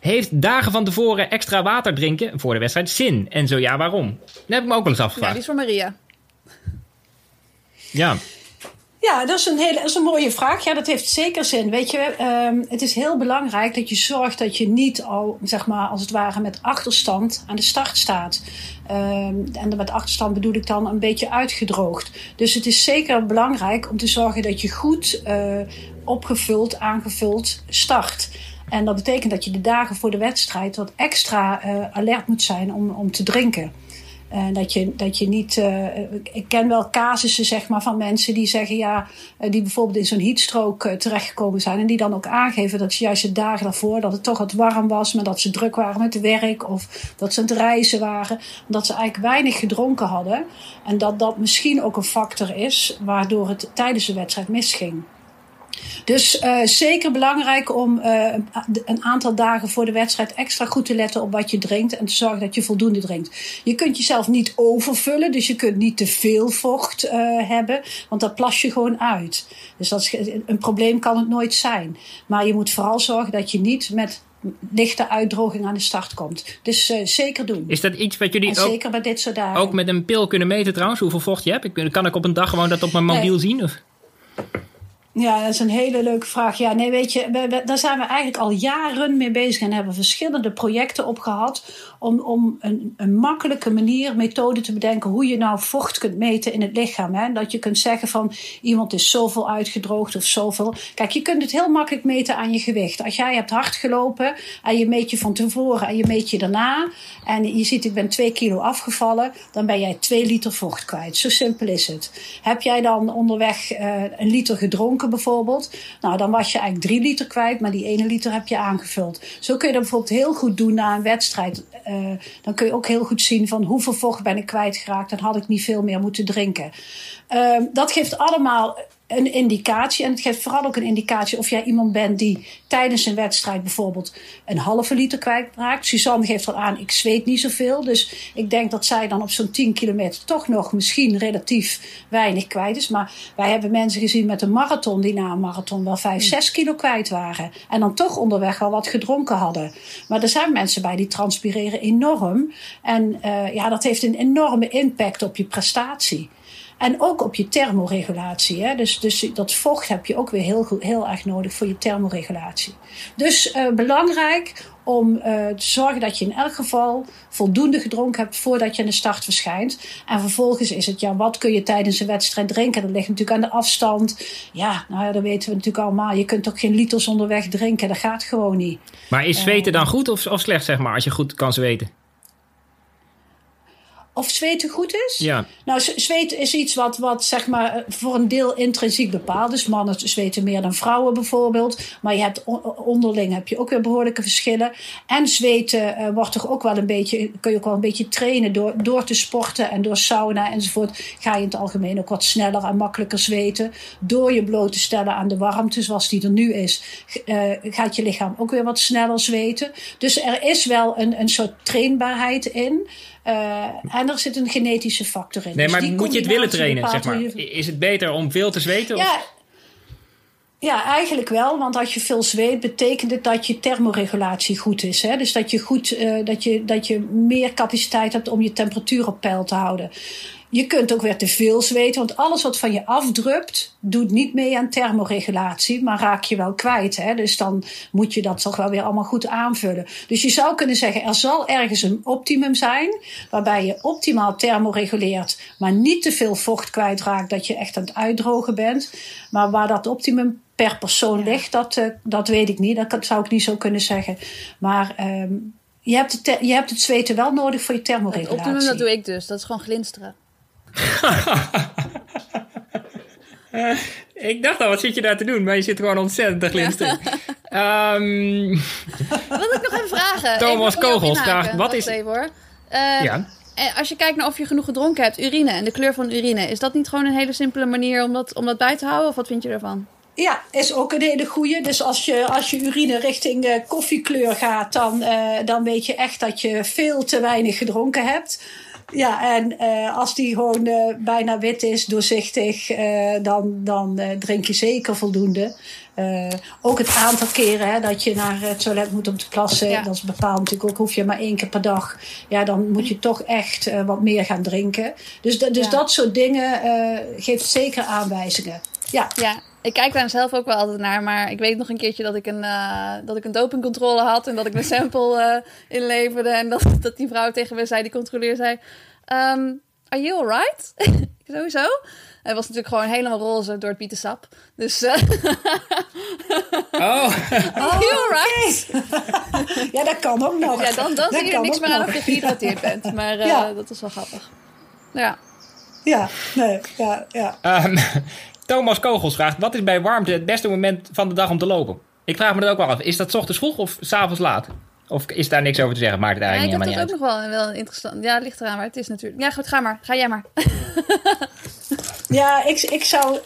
Heeft dagen van tevoren extra water drinken voor de wedstrijd zin? En zo ja, waarom? Dat heb ik me ook wel eens Ja, afgevraagd. die is voor Maria. Ja, Ja, dat is, een hele, dat is een mooie vraag. Ja, dat heeft zeker zin. Weet je, ehm, het is heel belangrijk dat je zorgt dat je niet al, zeg maar, als het ware met achterstand aan de start staat. Ehm, en met achterstand bedoel ik dan een beetje uitgedroogd. Dus het is zeker belangrijk om te zorgen dat je goed eh, opgevuld, aangevuld start. En dat betekent dat je de dagen voor de wedstrijd wat extra eh, alert moet zijn om, om te drinken. Eh, dat, je, dat je niet. eh, ik ken wel casussen zeg maar, van mensen die zeggen ja. eh, die bijvoorbeeld in zo'n heatstroke eh, terechtgekomen zijn. En die dan ook aangeven dat ze juist de dagen daarvoor. dat het toch wat warm was. maar dat ze druk waren met werk. of dat ze aan het reizen waren. Dat ze eigenlijk weinig gedronken hadden. En dat dat misschien ook een factor is. waardoor het tijdens de wedstrijd misging. Dus eh, zeker belangrijk om eh, een aantal dagen voor de wedstrijd extra goed te letten op wat je drinkt en te zorgen dat je voldoende drinkt. Je kunt jezelf niet overvullen, dus je kunt niet te veel vocht eh, hebben, want dat plas je gewoon uit. Dus dat is, een probleem kan het nooit zijn. Maar je moet vooral zorgen dat je niet met lichte uitdroging aan de start komt. Dus zeker doen. is dat iets wat jullie en ook, zeker bij dit soort dagen. ook met een pil kunnen meten trouwens? Hoeveel vocht je hebt? Ik, kan ik op een dag gewoon dat op mijn mobiel Nee. zien? Of? Ja, dat is een hele leuke vraag. Ja, nee, weet je, daar zijn we eigenlijk al jaren mee bezig en hebben verschillende projecten opgehad om, om een, een makkelijke manier, methode te bedenken hoe je nou vocht kunt meten in het lichaam. Hè? Dat je kunt zeggen van iemand is zoveel uitgedroogd of zoveel. Kijk, je kunt het heel makkelijk meten aan je gewicht. Als jij hebt hard gelopen en je meet je van tevoren en je meet je daarna en je ziet ik ben twee kilo afgevallen, dan ben jij twee liter vocht kwijt. Zo simpel is het. Heb jij dan onderweg uh, een liter gedronken bijvoorbeeld, nou dan was je eigenlijk drie liter kwijt, maar die ene liter heb je aangevuld. Zo kun je dat bijvoorbeeld heel goed doen na een wedstrijd. Uh, dan kun je ook heel goed zien van hoeveel vocht ben ik kwijtgeraakt. Dan had ik niet veel meer moeten drinken. Uh, dat geeft allemaal een indicatie. En het geeft vooral ook een indicatie of jij iemand bent die tijdens een wedstrijd bijvoorbeeld een halve liter kwijtraakt. Suzanne geeft al aan, ik zweet niet zoveel. Dus ik denk dat zij dan op zo'n 10 kilometer toch nog misschien relatief weinig kwijt is. Maar wij hebben mensen gezien met een marathon die na een marathon wel 5, 6 kilo kwijt waren. En dan toch onderweg al wat gedronken hadden. Maar er zijn mensen bij die transpireren enorm. En uh, ja, dat heeft een enorme impact op je prestatie. En ook op je thermoregulatie. Hè? Dus, dus dat vocht heb je ook weer heel, goed, heel erg nodig voor je thermoregulatie. Dus uh, belangrijk om uh, te zorgen dat je in elk geval voldoende gedronken hebt voordat je aan de start verschijnt. En vervolgens is het, ja, wat kun je tijdens een wedstrijd drinken? Dat ligt natuurlijk aan de afstand. Ja, nou ja, dat weten we natuurlijk allemaal. Je kunt ook geen liters onderweg drinken. Dat gaat gewoon niet. Maar is zweten dan goed of, of slecht, zeg maar, als je goed kan zweten? Of zweten goed is? Ja. Nou, zweten is iets wat, wat zeg maar voor een deel intrinsiek bepaald is. Mannen zweten meer dan vrouwen bijvoorbeeld. Maar je hebt onderling heb je ook weer behoorlijke verschillen. En zweten uh, wordt toch ook wel een beetje, kun je ook wel een beetje trainen door, door te sporten en door sauna enzovoort. Ga je in het algemeen ook wat sneller en makkelijker zweten. Door je bloot te stellen aan de warmte zoals die er nu is, uh, gaat je lichaam ook weer wat sneller zweten. Dus er is wel een, een soort trainbaarheid in. Uh, en er zit een genetische factor in. Nee, dus maar moet je het willen trainen, zeg maar? Is het beter om veel te zweten? Ja, ja, eigenlijk wel. Want als je veel zweet, betekent het dat je thermoregulatie goed is. Hè? Dus dat je, goed, uh, dat, je, dat je meer capaciteit hebt om je temperatuur op peil te houden. Je kunt ook weer te veel zweten, want alles wat van je afdrupt, doet niet mee aan thermoregulatie, maar raak je wel kwijt. Hè? Dus dan moet je dat toch wel weer allemaal goed aanvullen. Dus je zou kunnen zeggen, er zal ergens een optimum zijn, waarbij je optimaal thermoreguleert, maar niet te veel vocht kwijtraakt, dat je echt aan het uitdrogen bent. Maar waar dat optimum per persoon ligt, dat, uh, dat weet ik niet. Dat zou ik niet zo kunnen zeggen. Maar um, je, hebt het je hebt het zweten wel nodig voor je thermoregulatie. Het optimum, dat doe ik dus. Dat is gewoon glinsteren. ik dacht al, wat zit je daar te doen? Maar je zit gewoon ontzettend te glinsteren. Um... Wil ik nog even vragen? Thomas Kogels vraagt, wat is... Even, hoor. Uh, ja. Als je kijkt naar of je genoeg gedronken hebt, urine en de kleur van urine, is dat niet gewoon een hele simpele manier om dat, om dat bij te houden? Of wat vind je ervan? Ja, is ook een hele goede. Dus als je, als je urine richting uh, koffiekleur gaat, dan, uh, dan weet je echt dat je veel te weinig gedronken hebt. Ja, en uh, als die gewoon uh, bijna wit is, doorzichtig, uh, dan, dan drink je zeker voldoende. ook het aantal keren hè, dat je naar het toilet moet om te plassen, ja. dat is bepaald natuurlijk ook. Hoef je maar één keer per dag, ja, dan moet je toch echt wat meer gaan drinken. Dus, dus ja. dat soort dingen geeft zeker aanwijzingen. Ja. ja, ik kijk daar zelf ook wel altijd naar, maar ik weet nog een keertje dat ik een, uh, dat ik een dopingcontrole had en dat ik mijn sample uh, inleverde. En dat, dat die vrouw tegen me zei, die controleer zei: um, Are you alright? Sowieso. Hij was natuurlijk gewoon helemaal roze door het bietensap. Dus. Uh... oh. Are you alright? ja, dat kan ook nog. Ja, dan, dan zie je er niks meer aan of je gehydrateerd bent. Maar ja. dat is wel grappig. Ja. Ja, nee, ja, ja. Um, Thomas Kogels vraagt: wat is bij warmte het beste moment van de dag om te lopen? Ik vraag me dat ook wel af. Is dat ochtends vroeg of s'avonds laat? Of is daar niks over te zeggen? Maakt het eigenlijk ja, niet uit. Ik heb dat ook nog wel, wel interessant. Ja, het ligt eraan waar het is natuurlijk. Ja, goed, ga maar. Ga jij maar. ja, ik, ik zou...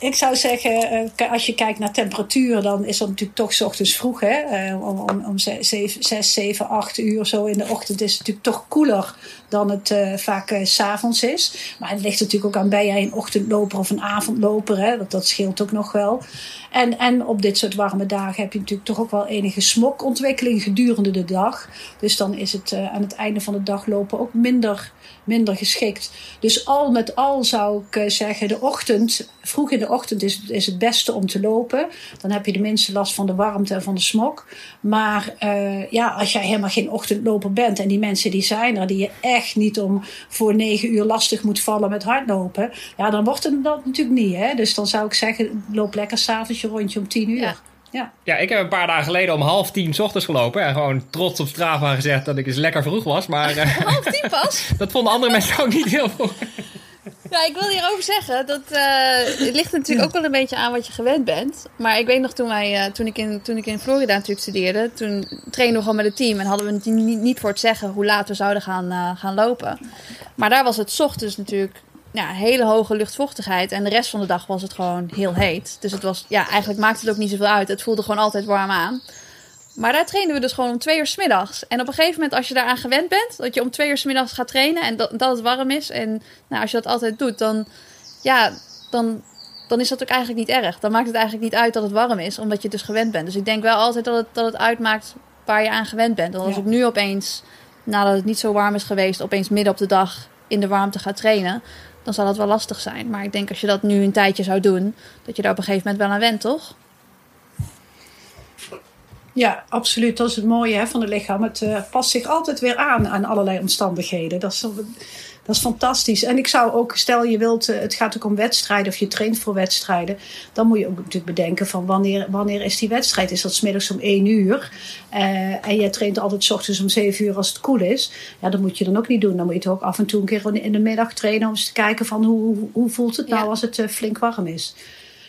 Ik zou zeggen, als je kijkt naar temperatuur, dan is dat natuurlijk toch s ochtends vroeg. Hè? Om, om, om 6, 7, 8 uur zo in de ochtend is het natuurlijk toch koeler dan het uh, vaak uh, s'avonds is. Maar het ligt natuurlijk ook aan, ben jij een ochtendloper of een avondloper? Hè? Dat, dat scheelt ook nog wel. En, en op dit soort warme dagen heb je natuurlijk toch ook wel enige smokontwikkeling gedurende de dag. Dus dan is het uh, aan het einde van de dag lopen ook minder, minder geschikt. Dus al met al zou ik zeggen, de ochtend vroeg in de ochtend is, is het beste om te lopen. Dan heb je de minste last van de warmte en van de smog. Maar uh, ja, als jij helemaal geen ochtendloper bent en die mensen die zijn er, die je echt niet om voor negen uur lastig moet vallen met hardlopen, ja, dan wordt het dat natuurlijk niet. Hè? Dus dan zou ik zeggen, loop lekker s'avonds je rondje om tien uur. Ja. Ja. Ja, ik heb een paar dagen geleden om half tien 's ochtends gelopen. En gewoon trots op Strava gezegd dat ik eens lekker vroeg was. Maar eh, Half tien pas? dat vonden andere mensen ook niet heel vroeg. Ja, ik wil hierover zeggen dat eh, het ligt natuurlijk ook wel een beetje aan wat je gewend bent. Maar ik weet nog toen, wij, eh, toen, ik, in, toen ik in Florida natuurlijk studeerde, toen trainden we gewoon met het team en hadden we het niet, niet voor het zeggen hoe laat we zouden gaan, eh, gaan lopen. Maar daar was het 's ochtends natuurlijk ja, hele hoge luchtvochtigheid en de rest van de dag was het gewoon heel heet. Dus het was, ja, eigenlijk maakte het ook niet zoveel uit. Het voelde gewoon altijd warm aan. Maar daar trainden we dus gewoon om twee uur 's middags. En op een gegeven moment, als je daaraan gewend bent, dat je om twee uur 's middags gaat trainen en dat, dat het warm is. En nou, als je dat altijd doet, dan, ja, dan, dan is dat ook eigenlijk niet erg. Dan maakt het eigenlijk niet uit dat het warm is, omdat je het dus gewend bent. Dus ik denk wel altijd dat het, dat het uitmaakt waar je aan gewend bent. Want als Ja. ik nu opeens, nadat het niet zo warm is geweest, opeens midden op de dag in de warmte ga trainen, dan zal dat wel lastig zijn. Maar ik denk als je dat nu een tijdje zou doen, dat je daar op een gegeven moment wel aan went, toch? Ja, absoluut. Dat is het mooie hè, van het lichaam. Het eh, past zich altijd weer aan aan allerlei omstandigheden. Dat is, dat is fantastisch. En ik zou ook, stel je wilt, eh, het gaat ook om wedstrijden of je traint voor wedstrijden. Dan moet je ook natuurlijk bedenken van wanneer, wanneer is die wedstrijd? Is dat 's middags om 1 uur? Eh, en je traint altijd 's ochtends om 7 uur als het koel is. Ja, dat moet je dan ook niet doen. Dan moet je toch ook af en toe een keer in de middag trainen om eens te kijken van hoe, hoe, hoe voelt het nou Ja. als het eh, flink warm is.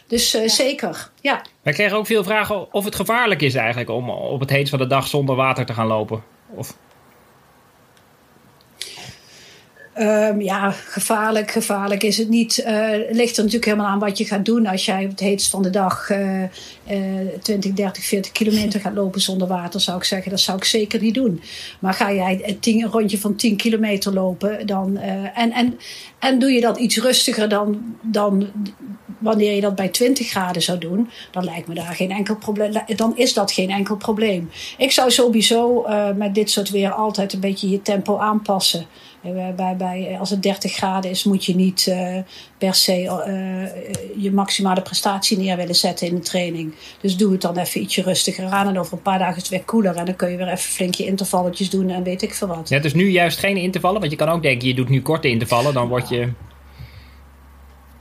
Dus eh, zeker, ja. Wij kregen ook veel vragen of het gevaarlijk is eigenlijk om op het heetst van de dag zonder water te gaan lopen. Of, Ehm, ja, gevaarlijk, gevaarlijk is het niet. Eh, Het ligt er natuurlijk helemaal aan wat je gaat doen. Als jij op het heetst van de dag eh, eh, 20, 30, 40 kilometer gaat lopen zonder water, zou ik zeggen, dat zou ik zeker niet doen. Maar ga jij een rondje van 10 kilometer lopen dan, eh, en, en, en doe je dat iets rustiger dan, dan wanneer je dat bij 20 graden zou doen, dan lijkt me daar geen enkel probleem. Dan is dat geen enkel probleem. Ik zou sowieso eh, met dit soort weer altijd een beetje je tempo aanpassen. Eh, Bij, bij, als het 30 graden is, moet je niet eh, per se eh, je maximale prestatie neer willen zetten in de training. Dus doe het dan even ietsje rustiger aan. En over een paar dagen is het weer koeler. En dan kun je weer even flink je intervalletjes doen en weet ik veel wat. ja, het is nu juist geen intervallen, want je kan ook denken, je doet nu korte intervallen, dan word je...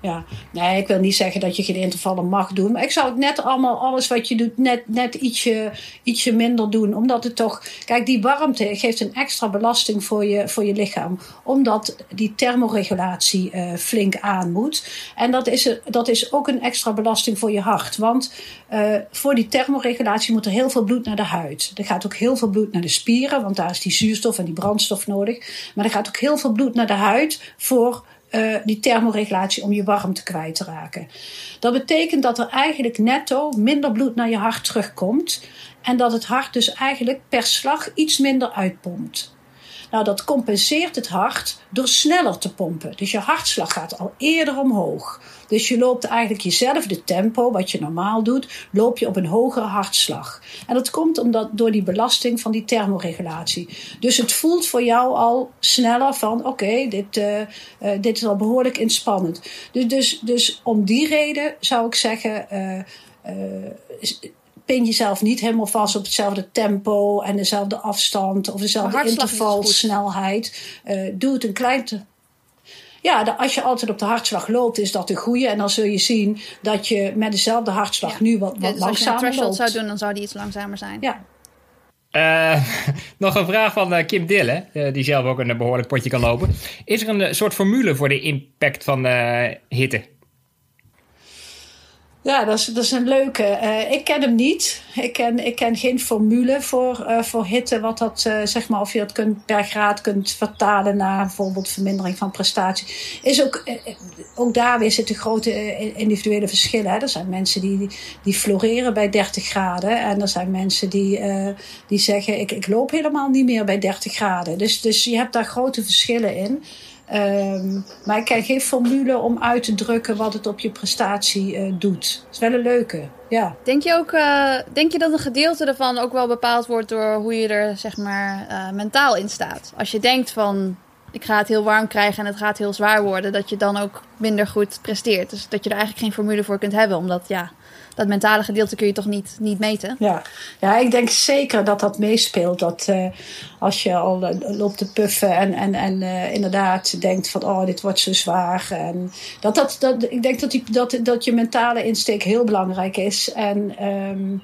Ja, nee, ik wil niet zeggen dat je geen intervallen mag doen. Maar ik zou het net allemaal, alles wat je doet, net, net ietsje, ietsje minder doen. Omdat het toch, kijk, die warmte geeft een extra belasting voor je, voor je lichaam. Omdat die thermoregulatie eh, flink aan moet. En dat is, dat is ook een extra belasting voor je hart. Want eh, voor die thermoregulatie moet er heel veel bloed naar de huid. Er gaat ook heel veel bloed naar de spieren, want daar is die zuurstof en die brandstof nodig. Maar er gaat ook heel veel bloed naar de huid voor eh, die thermoregulatie om je warmte kwijt te raken. Dat betekent dat er eigenlijk netto minder bloed naar je hart terugkomt. En dat het hart dus eigenlijk per slag iets minder uitpompt. Nou, dat compenseert het hart door sneller te pompen. Dus je hartslag gaat al eerder omhoog. Dus je loopt eigenlijk jezelfde tempo, wat je normaal doet, loop je op een hogere hartslag. En dat komt omdat, door die belasting van die thermoregulatie. Dus het voelt voor jou al sneller van, oké, dit, eh, eh, dit is al behoorlijk inspannend. Dus, dus, dus om die reden zou ik zeggen, eh, pin jezelf niet helemaal vast op hetzelfde tempo en dezelfde afstand of dezelfde intervalsnelheid. Eh, doe het een klein. Ja, als je altijd op de hartslag loopt, is dat een goede. En dan zul je zien dat je met dezelfde hartslag Ja. nu wat, Ja, wat dus als je een langzamer threshold loopt. zou doen, dan zou die iets langzamer zijn. Ja. Eh, nog een vraag van eh, Kim Dille, eh, die zelf ook een behoorlijk potje kan lopen. Is er een soort formule voor de impact van eh, hitte? Ja, dat is, dat is een leuke. Eh, ik ken hem niet. Ik ken, ik ken geen formule voor, eh, voor hitte. Wat dat, eh, zeg maar, of je dat kunt, per graad kunt vertalen naar bijvoorbeeld vermindering van prestatie. Is ook, ook daar weer zitten grote individuele verschillen. Er zijn mensen die, die floreren bij 30 graden. En er zijn mensen die, die zeggen: ik, ik loop helemaal niet meer bij 30 graden. Dus, dus je hebt daar grote verschillen in. Ehm, maar ik ken geen formule om uit te drukken wat het op je prestatie eh, doet. Het is wel een leuke, ja. Denk je ook, eh, denk je dat een gedeelte ervan ook wel bepaald wordt door hoe je er zeg maar eh, mentaal in staat? Als je denkt van, ik ga het heel warm krijgen en het gaat heel zwaar worden, dat je dan ook minder goed presteert. Dus dat je er eigenlijk geen formule voor kunt hebben, omdat ja, dat mentale gedeelte kun je toch niet, niet meten. Ja. ja, ik denk zeker dat dat meespeelt. Dat uh, als je al uh, loopt te puffen en, en, en uh, inderdaad denkt van oh, dit wordt zo zwaar. En dat, dat, dat, ik denk dat, die, dat, dat je mentale insteek heel belangrijk is. En, um,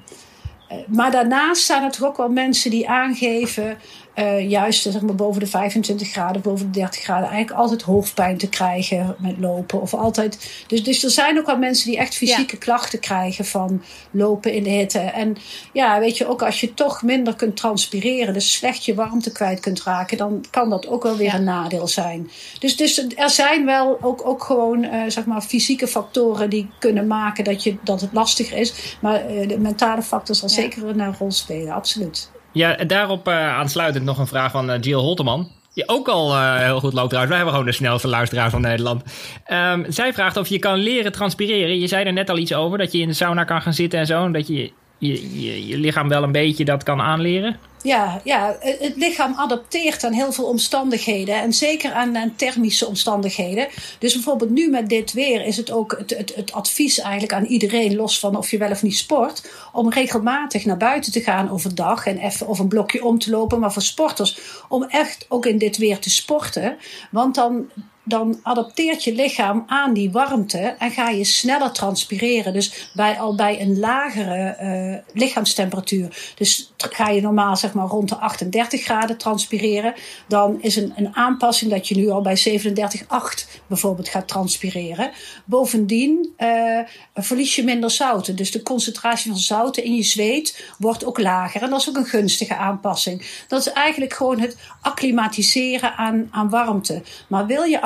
maar daarnaast zijn er toch ook wel mensen die aangeven uh, juist zeg maar, boven de 25 graden, boven de 30 graden, eigenlijk altijd hoofdpijn te krijgen met lopen. Of altijd, dus, dus er zijn ook wel mensen die echt fysieke ja. klachten krijgen van lopen in de hitte. En ja, weet je, ook als je toch minder kunt transpireren, dus slecht je warmte kwijt kunt raken, dan kan dat ook wel weer ja. een nadeel zijn. Dus, dus er zijn wel ook, ook gewoon uh, zeg maar, fysieke factoren die kunnen maken dat, je, dat het lastiger is. Maar uh, de mentale factor zal ja. zeker een rol spelen, absoluut. Ja, daarop uh, aansluitend nog een vraag van Jill Holteman. Die ook al uh, heel goed loopt trouwens. Wij hebben gewoon de snelste luisteraar van Nederland. Um, zij vraagt of je kan leren transpireren. Je zei er net al iets over, dat je in de sauna kan gaan zitten en zo. En dat je je, je, je lichaam wel een beetje dat kan aanleren. Ja, ja, het lichaam adapteert aan heel veel omstandigheden. En zeker aan, thermische omstandigheden. Dus bijvoorbeeld nu met dit weer is het ook het, het, het, advies eigenlijk aan iedereen, los van of je wel of niet sport, om regelmatig naar buiten te gaan overdag en even of een blokje om te lopen. Maar voor sporters, om echt ook in dit weer te sporten. Want dan dan adapteert je lichaam aan die warmte en ga je sneller transpireren. Dus bij, al bij een lagere uh, lichaamstemperatuur. Dus ga je normaal zeg maar rond de 38 graden transpireren. Dan is een, een aanpassing dat je nu al bij 37,8 bijvoorbeeld gaat transpireren. Bovendien uh, verlies je minder zouten. Dus de concentratie van zouten in je zweet wordt ook lager. En dat is ook een gunstige aanpassing. Dat is eigenlijk gewoon het acclimatiseren aan, aan warmte. Maar wil je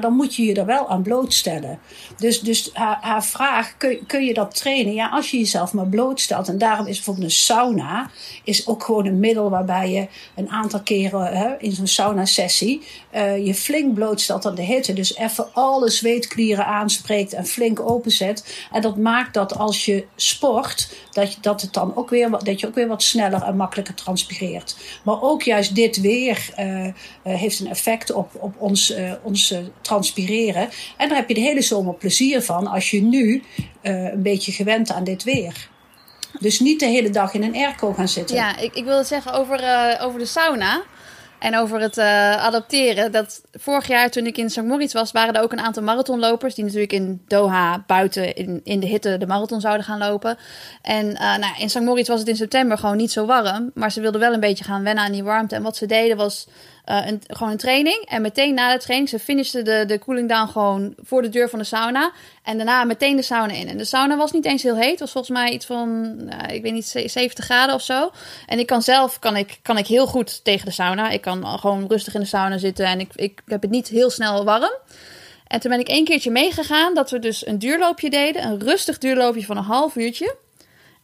dan moet je je er wel aan blootstellen. Dus, dus haar, vraag, kun, kun je dat trainen? Ja, als je jezelf maar blootstelt. En daarom is bijvoorbeeld een sauna is ook gewoon een middel waarbij je een aantal keren hè, in zo'n sauna-sessie uh, je flink blootstelt aan de hitte. Dus even alle zweetklieren aanspreekt en flink openzet. En dat maakt dat als je sport, dat, je, dat, het dan ook weer, dat je ook weer wat sneller en makkelijker transpireert. Maar ook juist dit weer uh, uh, heeft een effect op, op ons, ons transpireren. En daar heb je de hele zomer plezier van als je nu een beetje gewend aan dit weer. Dus niet de hele dag in een airco gaan zitten. Ja, ik, ik wil het zeggen over, uh, over de sauna. En over het uh, adapteren. Dat vorig jaar toen ik in St. Moritz was, waren er ook een aantal marathonlopers. Die natuurlijk in Doha buiten in, in de hitte de marathon zouden gaan lopen. En nou, in St. Moritz was het in september gewoon niet zo warm. Maar ze wilden wel een beetje gaan wennen aan die warmte. En wat ze deden was uh, een, gewoon een training. En meteen na de training, ze finishten de, de cooling down gewoon voor de deur van de sauna. En daarna meteen de sauna in. En de sauna was niet eens heel heet. Het was volgens mij iets van, uh, ik weet niet, 70 graden of zo. En ik kan zelf, kan ik, kan ik heel goed tegen de sauna. Ik kan gewoon rustig in de sauna zitten en ik, ik heb het niet heel snel warm. En toen ben ik één keertje meegegaan dat we dus een duurloopje deden. Een rustig duurloopje van een half uurtje.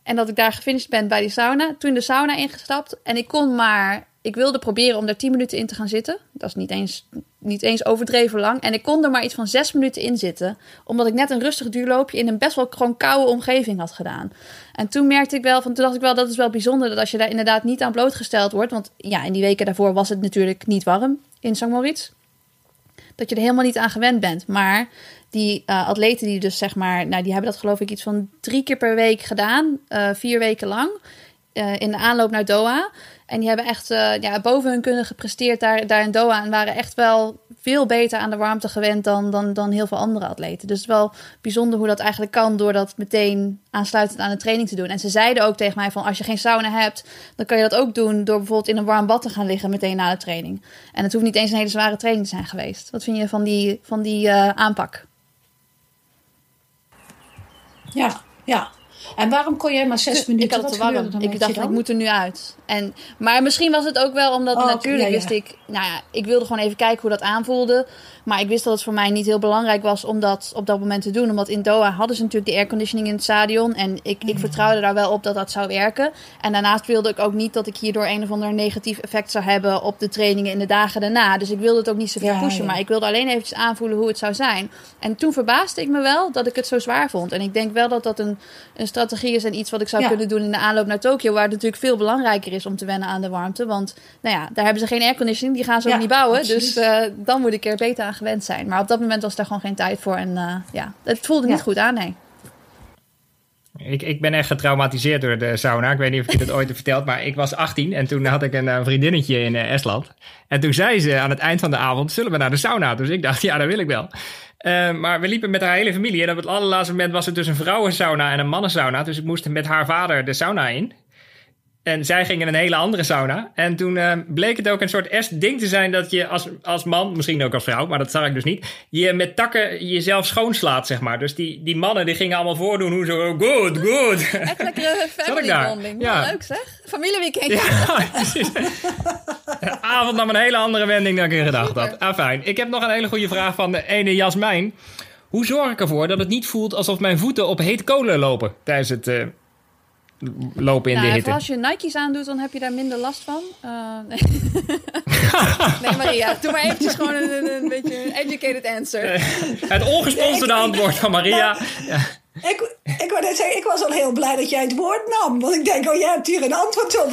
En dat ik daar gefinished ben bij die sauna. Toen de sauna ingestapt. En ik kon maar ik wilde proberen om daar 10 minuten in te gaan zitten. Dat is niet eens, niet eens overdreven lang. En ik kon er maar iets van 6 minuten in zitten. Omdat ik net een rustig duurloopje in een best wel gewoon koude omgeving had gedaan. En toen merkte ik wel, van, toen dacht ik wel, dat is wel bijzonder dat als je daar inderdaad niet aan blootgesteld wordt. Want ja, in die weken daarvoor was het natuurlijk niet warm in St. Moritz. Dat je er helemaal niet aan gewend bent. Maar die uh, atleten die dus zeg maar, nou die hebben dat geloof ik iets van drie keer per week gedaan. Uh, vier weken lang. Uh, in de aanloop naar Doha. En die hebben echt uh, ja, boven hun kunnen gepresteerd daar, daar in Doha. En waren echt wel veel beter aan de warmte gewend dan, dan, dan heel veel andere atleten. Dus het is wel bijzonder hoe dat eigenlijk kan door dat meteen aansluitend aan de training te doen. En ze zeiden ook tegen mij van als je geen sauna hebt, dan kan je dat ook doen door bijvoorbeeld in een warm bad te gaan liggen meteen na de training. En het hoeft niet eens een hele zware training te zijn geweest. Wat vind je van die, van die uh, aanpak? Ja, ja. En waarom kon jij maar zes minuten? Ik had het te warm. Ik dacht, ik moet er nu uit. En, maar misschien was het ook wel omdat oh, natuurlijk ja, ja. wist ik... Nou ja, ik wilde gewoon even kijken hoe dat aanvoelde. Maar ik wist dat het voor mij niet heel belangrijk was om dat op dat moment te doen. Omdat in Doha hadden ze natuurlijk de airconditioning in het stadion. En ik, ik vertrouwde daar wel op dat dat zou werken. En daarnaast wilde ik ook niet dat ik hierdoor een of ander negatief effect zou hebben op de trainingen in de dagen daarna. Dus ik wilde het ook niet zoveel ja, pushen. Maar ik wilde alleen eventjes aanvoelen hoe het zou zijn. En toen verbaasde ik me wel dat ik het zo zwaar vond. En ik denk wel dat dat een, een strategie is en iets wat ik zou kunnen doen in de aanloop naar Tokio, waar het natuurlijk veel belangrijker is om te wennen aan de warmte. Want nou ja, daar hebben ze geen airconditioning, die gaan ze Ja, ook niet bouwen. Dus eh, dan moet ik er beter aan gewend zijn. Maar op dat moment was daar gewoon geen tijd voor. En eh, ja, het voelde niet Ja. goed aan, nee. Ik, ik ben echt getraumatiseerd door de sauna. Ik weet niet of ik je dat ooit heb verteld, maar ik was 18 en toen had ik een eh, vriendinnetje in Estland. En toen zei ze aan het eind van de avond, zullen we naar de sauna? Dus ik dacht, ja, dat wil ik wel. Eh, maar we liepen met haar hele familie en op het allerlaatste moment was het dus een vrouwensauna en een mannensauna. Dus ik moest met haar vader de sauna in. En zij ging in een hele andere sauna. En toen eh, bleek het ook een soort est ding te zijn dat je als, als man, misschien ook als vrouw, maar dat zag ik dus niet, je met takken jezelf schoonslaat, zeg maar. Dus die, die mannen die gingen allemaal voordoen hoe zo, oh, good, good. Echt lekkere family daar? bonding. Ja. Leuk zeg. Familieweekend. Ja, precies. De avond nam een hele andere wending dan ik in gedacht had. Ah, fijn. Ik heb nog een hele goede vraag van de ene Jasmijn. Hoe zorg ik ervoor dat het niet voelt alsof mijn voeten op heet kolen lopen tijdens het eh, lopen in Nou, de en hitte? als je Nike's aandoet, dan heb je daar minder last van. Eh, nee. nee, Maria, doe maar eventjes gewoon een, een, een beetje een educated answer. Het ongesponsorde antwoord van Maria. Ja. Ik, ik, wou net zeggen, ik was al heel blij dat jij het woord nam. Want ik denk, oh, jij hebt hier een antwoord op.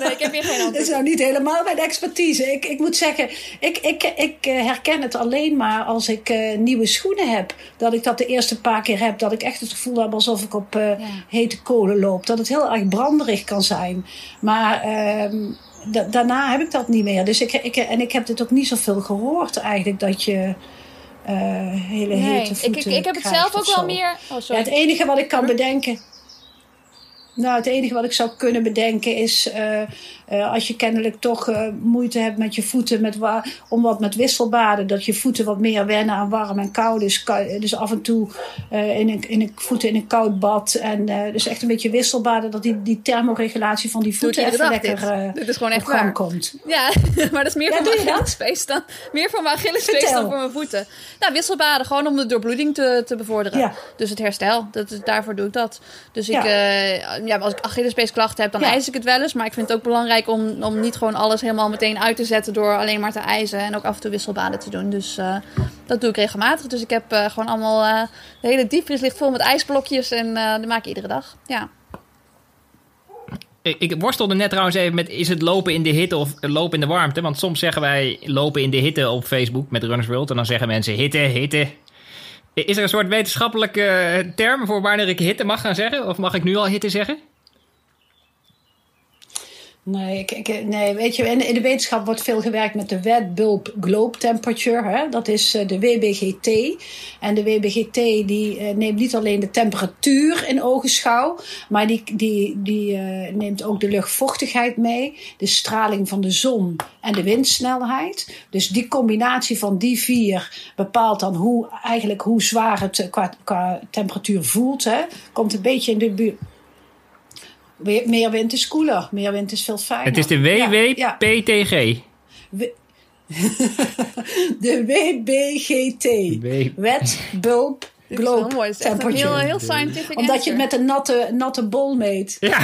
Nee, ik heb hier geen Dat is antwoord. nou niet helemaal mijn expertise. Ik, ik moet zeggen, ik, ik, ik eh, herken het alleen maar als ik eh, nieuwe schoenen heb. Dat ik dat de eerste paar keer heb. Dat ik echt het gevoel heb alsof ik op eh, Ja. hete kolen loop. Dat het heel erg branderig kan zijn. Maar ehm, da- daarna heb ik dat niet meer. Dus ik, ik, en ik heb dit ook niet zoveel gehoord eigenlijk. Dat je hele Nee, hete ik, voeten ik, ik heb het zelf ook wel meer... Oh, Ja, sorry. het enige wat ik kan bedenken. Nou, het enige wat ik zou kunnen bedenken is. eh, eh, als je kennelijk toch eh, moeite hebt met je voeten. Met om wat met wisselbaden. Dat je voeten wat meer wennen aan warm en koud. Dus, dus af en toe in een, in een, voeten in een koud bad. En dus echt een beetje wisselbaden. Dat die, die thermoregulatie van die voeten dag lekker dit. is gewoon echt gang komt. Ja, maar dat is meer Ja, voor doe mijn? Achillespees dan, meer voor mijn Achillespees dan voor mijn voeten. Nou, wisselbaden, gewoon om de doorbloeding te, te bevorderen. Ja. Dus het herstel, dat, is- daarvoor doe ik dat. Dus ik, Ja. Ja, als ik Achillespeesklachten heb, dan Ja. ijs ik het wel eens. Maar ik vind het ook belangrijk om, om niet gewoon alles helemaal meteen uit te zetten door alleen maar te ijzen. En ook af en toe wisselbaden te doen. Dus eh, dat doe ik regelmatig. Dus ik heb eh, gewoon allemaal, eh, de hele diepvries ligt vol met ijsblokjes en eh die maak ik iedere dag. Ja. Ik, ik worstelde net trouwens even met: is het lopen in de hitte of lopen in de warmte? Want soms zeggen wij lopen in de hitte op Facebook met Runners World. En dan zeggen mensen hitte, hitte. Is er een soort wetenschappelijke eh, term voor wanneer ik hitte mag gaan zeggen? Of mag ik nu al hitte zeggen? Nee, ik, ik- nee, weet je, in, in de wetenschap wordt veel gewerkt met de Wet Bulb Globe Temperature. Hè? Dat is eh, de WBGT. En de WBGT die eh, neemt niet alleen de temperatuur in ogenschouw, maar die, die, die eh, neemt ook de luchtvochtigheid mee, de straling van de zon en de windsnelheid. Dus die combinatie van die vier bepaalt dan hoe, eigenlijk hoe zwaar het qua, qua temperatuur voelt. Hè? Komt een beetje in de buurt. Meer wind is koeler. Meer wind is veel fijner. Het is de Ja, ja. WWPTG. De WBGT. W- Wet Bulb Globe Temperature. heel, heel scientific Omdat je het met een natte, natte bol meet. Ja,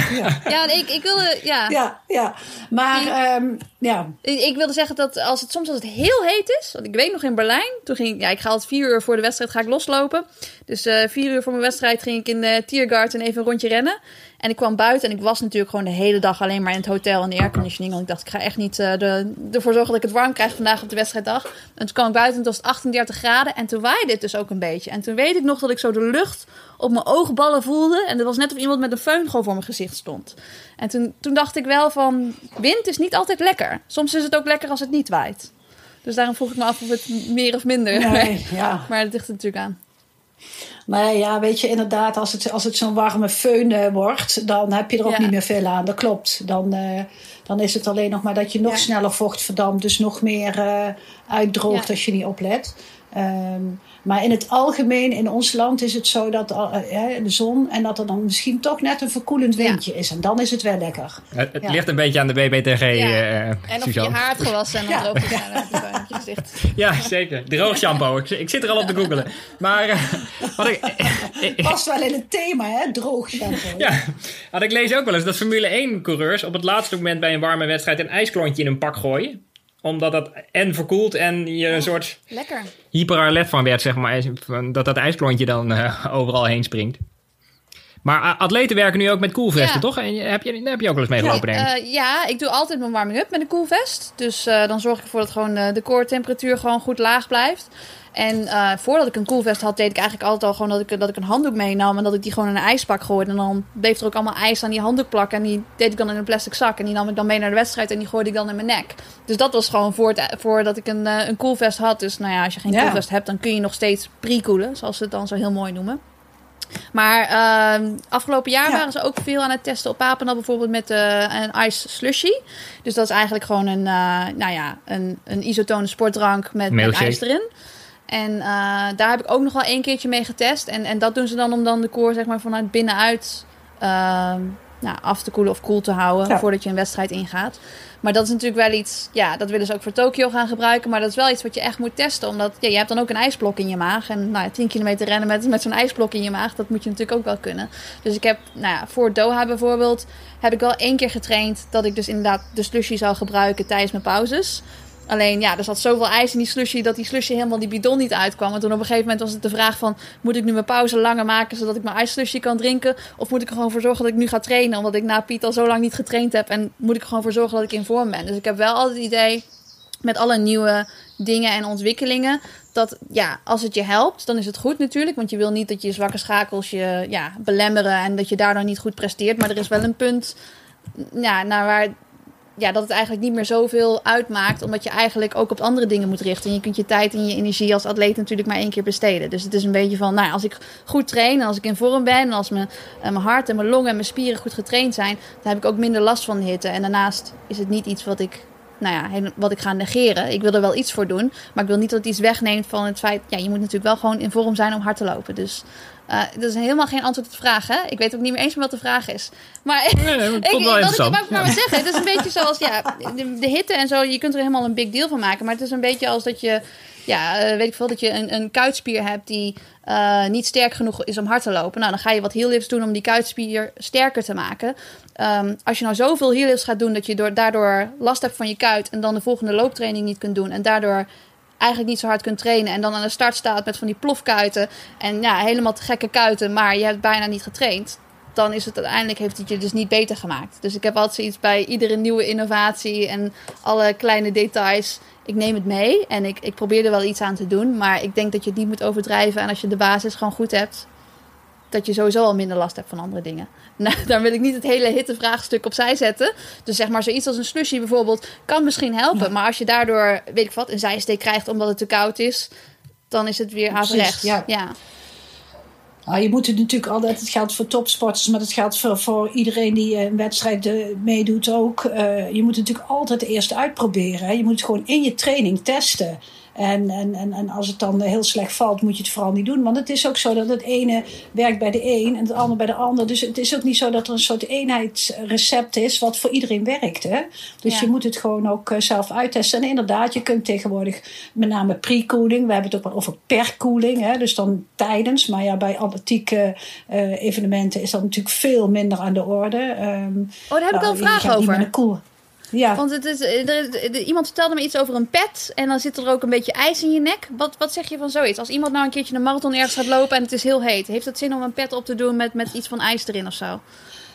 Ja, ik, ik wilde... Ja. Ja, ja. Maar ehm, ja. Ik, ik wilde zeggen dat als het soms als het heel heet is, want ik weet nog in Berlijn, toen ging ja, ik ga altijd vier uur voor de wedstrijd ga ik loslopen. Dus eh, vier uur voor mijn wedstrijd ging ik in de Tiergarten even een rondje rennen. En ik kwam buiten en ik was natuurlijk gewoon de hele dag alleen maar in het hotel in de airconditioning. Want ik dacht, ik ga echt niet eh, de, ervoor zorgen dat ik het warm krijg vandaag op de wedstrijddag. En toen kwam ik buiten en het was 38 graden en toen waaide het dus ook een beetje. En toen weet ik nog dat ik zo de lucht op mijn oogballen voelde. En het was net of iemand met een föhn gewoon voor mijn gezicht stond. En toen, toen dacht ik wel van, wind is niet altijd lekker. Soms is het ook lekker als het niet waait. Dus daarom vroeg ik me af of het meer of minder Nee, ja. Maar dat ligt er natuurlijk aan. Maar ja, weet je, inderdaad, als het, als het zo'n warme föhn eh, wordt, dan heb je er ook Ja. niet meer veel aan. Dat klopt. Dan, eh, dan is het alleen nog maar dat je nog Ja. sneller vocht verdampt, dus nog meer eh, uitdroogt Ja. als je niet oplet. Ehm, maar in het algemeen in ons land is het zo dat eh, eh, de zon en dat er dan misschien toch net een verkoelend Ja. windje is. En dan is het wel lekker. het, het Ja. ligt een beetje aan de BBTG, Ja. eh En of je Suzanne. haar hebt gewassen en dan Ja. droog je gezicht. Ja, zeker. Droog shampoo. Ik, ik zit er al op te googelen. Maar eh, wat ik, Past wel in het thema, hè? Droog shampoo. Ja, had ik lees ook wel eens dat Formule 1-coureurs op het laatste moment bij een warme wedstrijd een ijsklontje in een pak gooien. Omdat dat en verkoelt en je een soort Lekker. hyperalert van werd, zeg maar. van Dat dat ijsklontje dan eh, overal heen springt. Maar atleten werken nu ook met koelvesten, Ja. toch? En heb je, daar heb je ook wel eens mee gelopen, denk ik. Eh, ja, ik doe altijd mijn warming-up met een koelvest. Dus eh, dan zorg ik ervoor dat gewoon eh, de core temperatuur gewoon goed laag blijft. En eh, voordat ik een koelvest had, deed ik eigenlijk altijd al gewoon dat ik, dat ik een handdoek meenam. En dat ik die gewoon in een ijsbak gooide. En dan bleef er ook allemaal ijs aan die handdoek plakken. En die deed ik dan in een plastic zak. En die nam ik dan mee naar de wedstrijd en die gooide ik dan in mijn nek. Dus dat was gewoon voor het, voordat ik een, een koelvest had. Dus nou ja, als je geen Ja. koelvest hebt, dan kun je nog steeds pre-koelen. Zoals ze het dan zo heel mooi noemen. Maar ehm, afgelopen jaar Ja. waren ze ook veel aan het testen op Papendal. Bijvoorbeeld met eh, een ice slushy. Dus dat is eigenlijk gewoon een, eh, nou ja, een, een isotone sportdrank met, ijs erin. En eh, daar heb ik ook nog wel één keertje mee getest. En, en dat doen ze dan om dan de core zeg maar, vanuit binnenuit ehm, nou, af te koelen of koel te houden. Ja. Voordat je een wedstrijd ingaat. Maar dat is natuurlijk wel iets, ja, dat willen ze ook voor Tokio gaan gebruiken. Maar dat is wel iets wat je echt moet testen. Omdat ja, je hebt dan ook een ijsblok in je maag. En nou, ja, 10 kilometer rennen met, met zo'n ijsblok in je maag, dat moet je natuurlijk ook wel kunnen. Dus ik heb, nou ja, voor Doha bijvoorbeeld, heb ik wel één keer getraind dat ik dus inderdaad de slushy zou gebruiken tijdens mijn pauzes. Alleen ja, er zat zoveel ijs in die slushy dat die slushy helemaal die bidon niet uitkwam. En toen op een gegeven moment was het de vraag van... moet ik nu mijn pauze langer maken zodat ik mijn ijsslushy kan drinken? Of moet ik er gewoon voor zorgen dat ik nu ga trainen? Omdat ik na Piet al zo lang niet getraind heb. En moet ik er gewoon voor zorgen dat ik in vorm ben? Dus ik heb wel altijd het idee met alle nieuwe dingen en ontwikkelingen... dat ja, als het je helpt, dan is het goed natuurlijk. Want je wil niet dat je zwakke schakels je ja, belemmeren... en dat je daardoor niet goed presteert. Maar er is wel een punt ja, naar waar ja, dat het eigenlijk niet meer zoveel uitmaakt. Omdat je eigenlijk ook op andere dingen moet richten. En je kunt je tijd en je energie als atleet natuurlijk maar één keer besteden. Dus het is een beetje van, nou, als ik goed train en als ik in vorm ben. En als mijn, eh, mijn hart en mijn longen en mijn spieren goed getraind zijn. Dan heb ik ook minder last van hitte. En daarnaast is het niet iets wat ik, nou ja, wat ik ga negeren. Ik wil er wel iets voor doen. Maar ik wil niet dat het iets wegneemt van het feit. Ja, je moet natuurlijk wel gewoon in vorm zijn om hard te lopen. Dus eh dat is helemaal geen antwoord op de vraag, hè? Ik weet ook niet meer eens meer wat de vraag is. Maar Nee, nee, ik wel ik, wat ik maar, maar wat zeggen, het is een beetje zoals ja, de, de hitte en zo. Je kunt er helemaal een big deal van maken. Maar het is een beetje als dat je, ja, eh, weet ik veel, dat je een, een kuitspier hebt die eh, niet sterk genoeg is om hard te lopen. Nou, dan ga je wat heel lifts doen om die kuitspier sterker te maken. Ehm, als je nou zoveel heel lifts gaat doen dat je door, daardoor last hebt van je kuit en dan de volgende looptraining niet kunt doen en daardoor eigenlijk niet zo hard kunt trainen en dan aan de start staat met van die plofkuiten en ja, helemaal te gekke kuiten, maar je hebt bijna niet getraind dan is het uiteindelijk heeft het je dus niet beter gemaakt. Dus ik heb altijd zoiets bij iedere nieuwe innovatie en alle kleine details. Ik neem het mee en ik, ik probeer er wel iets aan te doen. Maar ik denk dat je het niet moet overdrijven. En als je de basis gewoon goed hebt, dat je sowieso al minder last hebt van andere dingen. Nou, daar wil ik niet het hele hittevraagstuk opzij zetten. Dus zeg maar zoiets als een slushy bijvoorbeeld kan misschien helpen. Maar als je daardoor, weet ik wat, een zijsteek krijgt omdat het te koud is, dan is het weer averechts. ja. ja. Nou, je moet het natuurlijk altijd, het geldt voor topsporters, maar het geldt voor, voor iedereen die eh, een wedstrijd eh, meedoet ook. Eh, je moet het natuurlijk altijd eerst uitproberen. Hè. Je moet het gewoon in je training testen. En, en, en, en als het dan heel slecht valt, moet je het vooral niet doen. Want het is ook zo dat het ene werkt bij de een en het andere bij de ander. Dus het is ook niet zo dat er een soort eenheidsrecept is wat voor iedereen werkt. Hè? Dus Ja. je moet het gewoon ook eh, zelf uittesten. En inderdaad, je kunt tegenwoordig met name pre-cooling. We hebben het ook wel over per-cooling. Hè? Dus dan tijdens. Maar ja, bij atletieke eh, evenementen is dat natuurlijk veel minder aan de orde. Ehm, Oh, daar heb ik wel een vraag over. koel. Ja. Want het is, er, er- er- iemand vertelde me iets over een pet en dan zit er ook een beetje ijs in je nek. Wat, wat zeg je van zoiets? Als iemand nou een keertje een marathon ergens gaat lopen en het is heel heet, heeft het zin om een pet op te doen met, met iets van ijs erin of zo?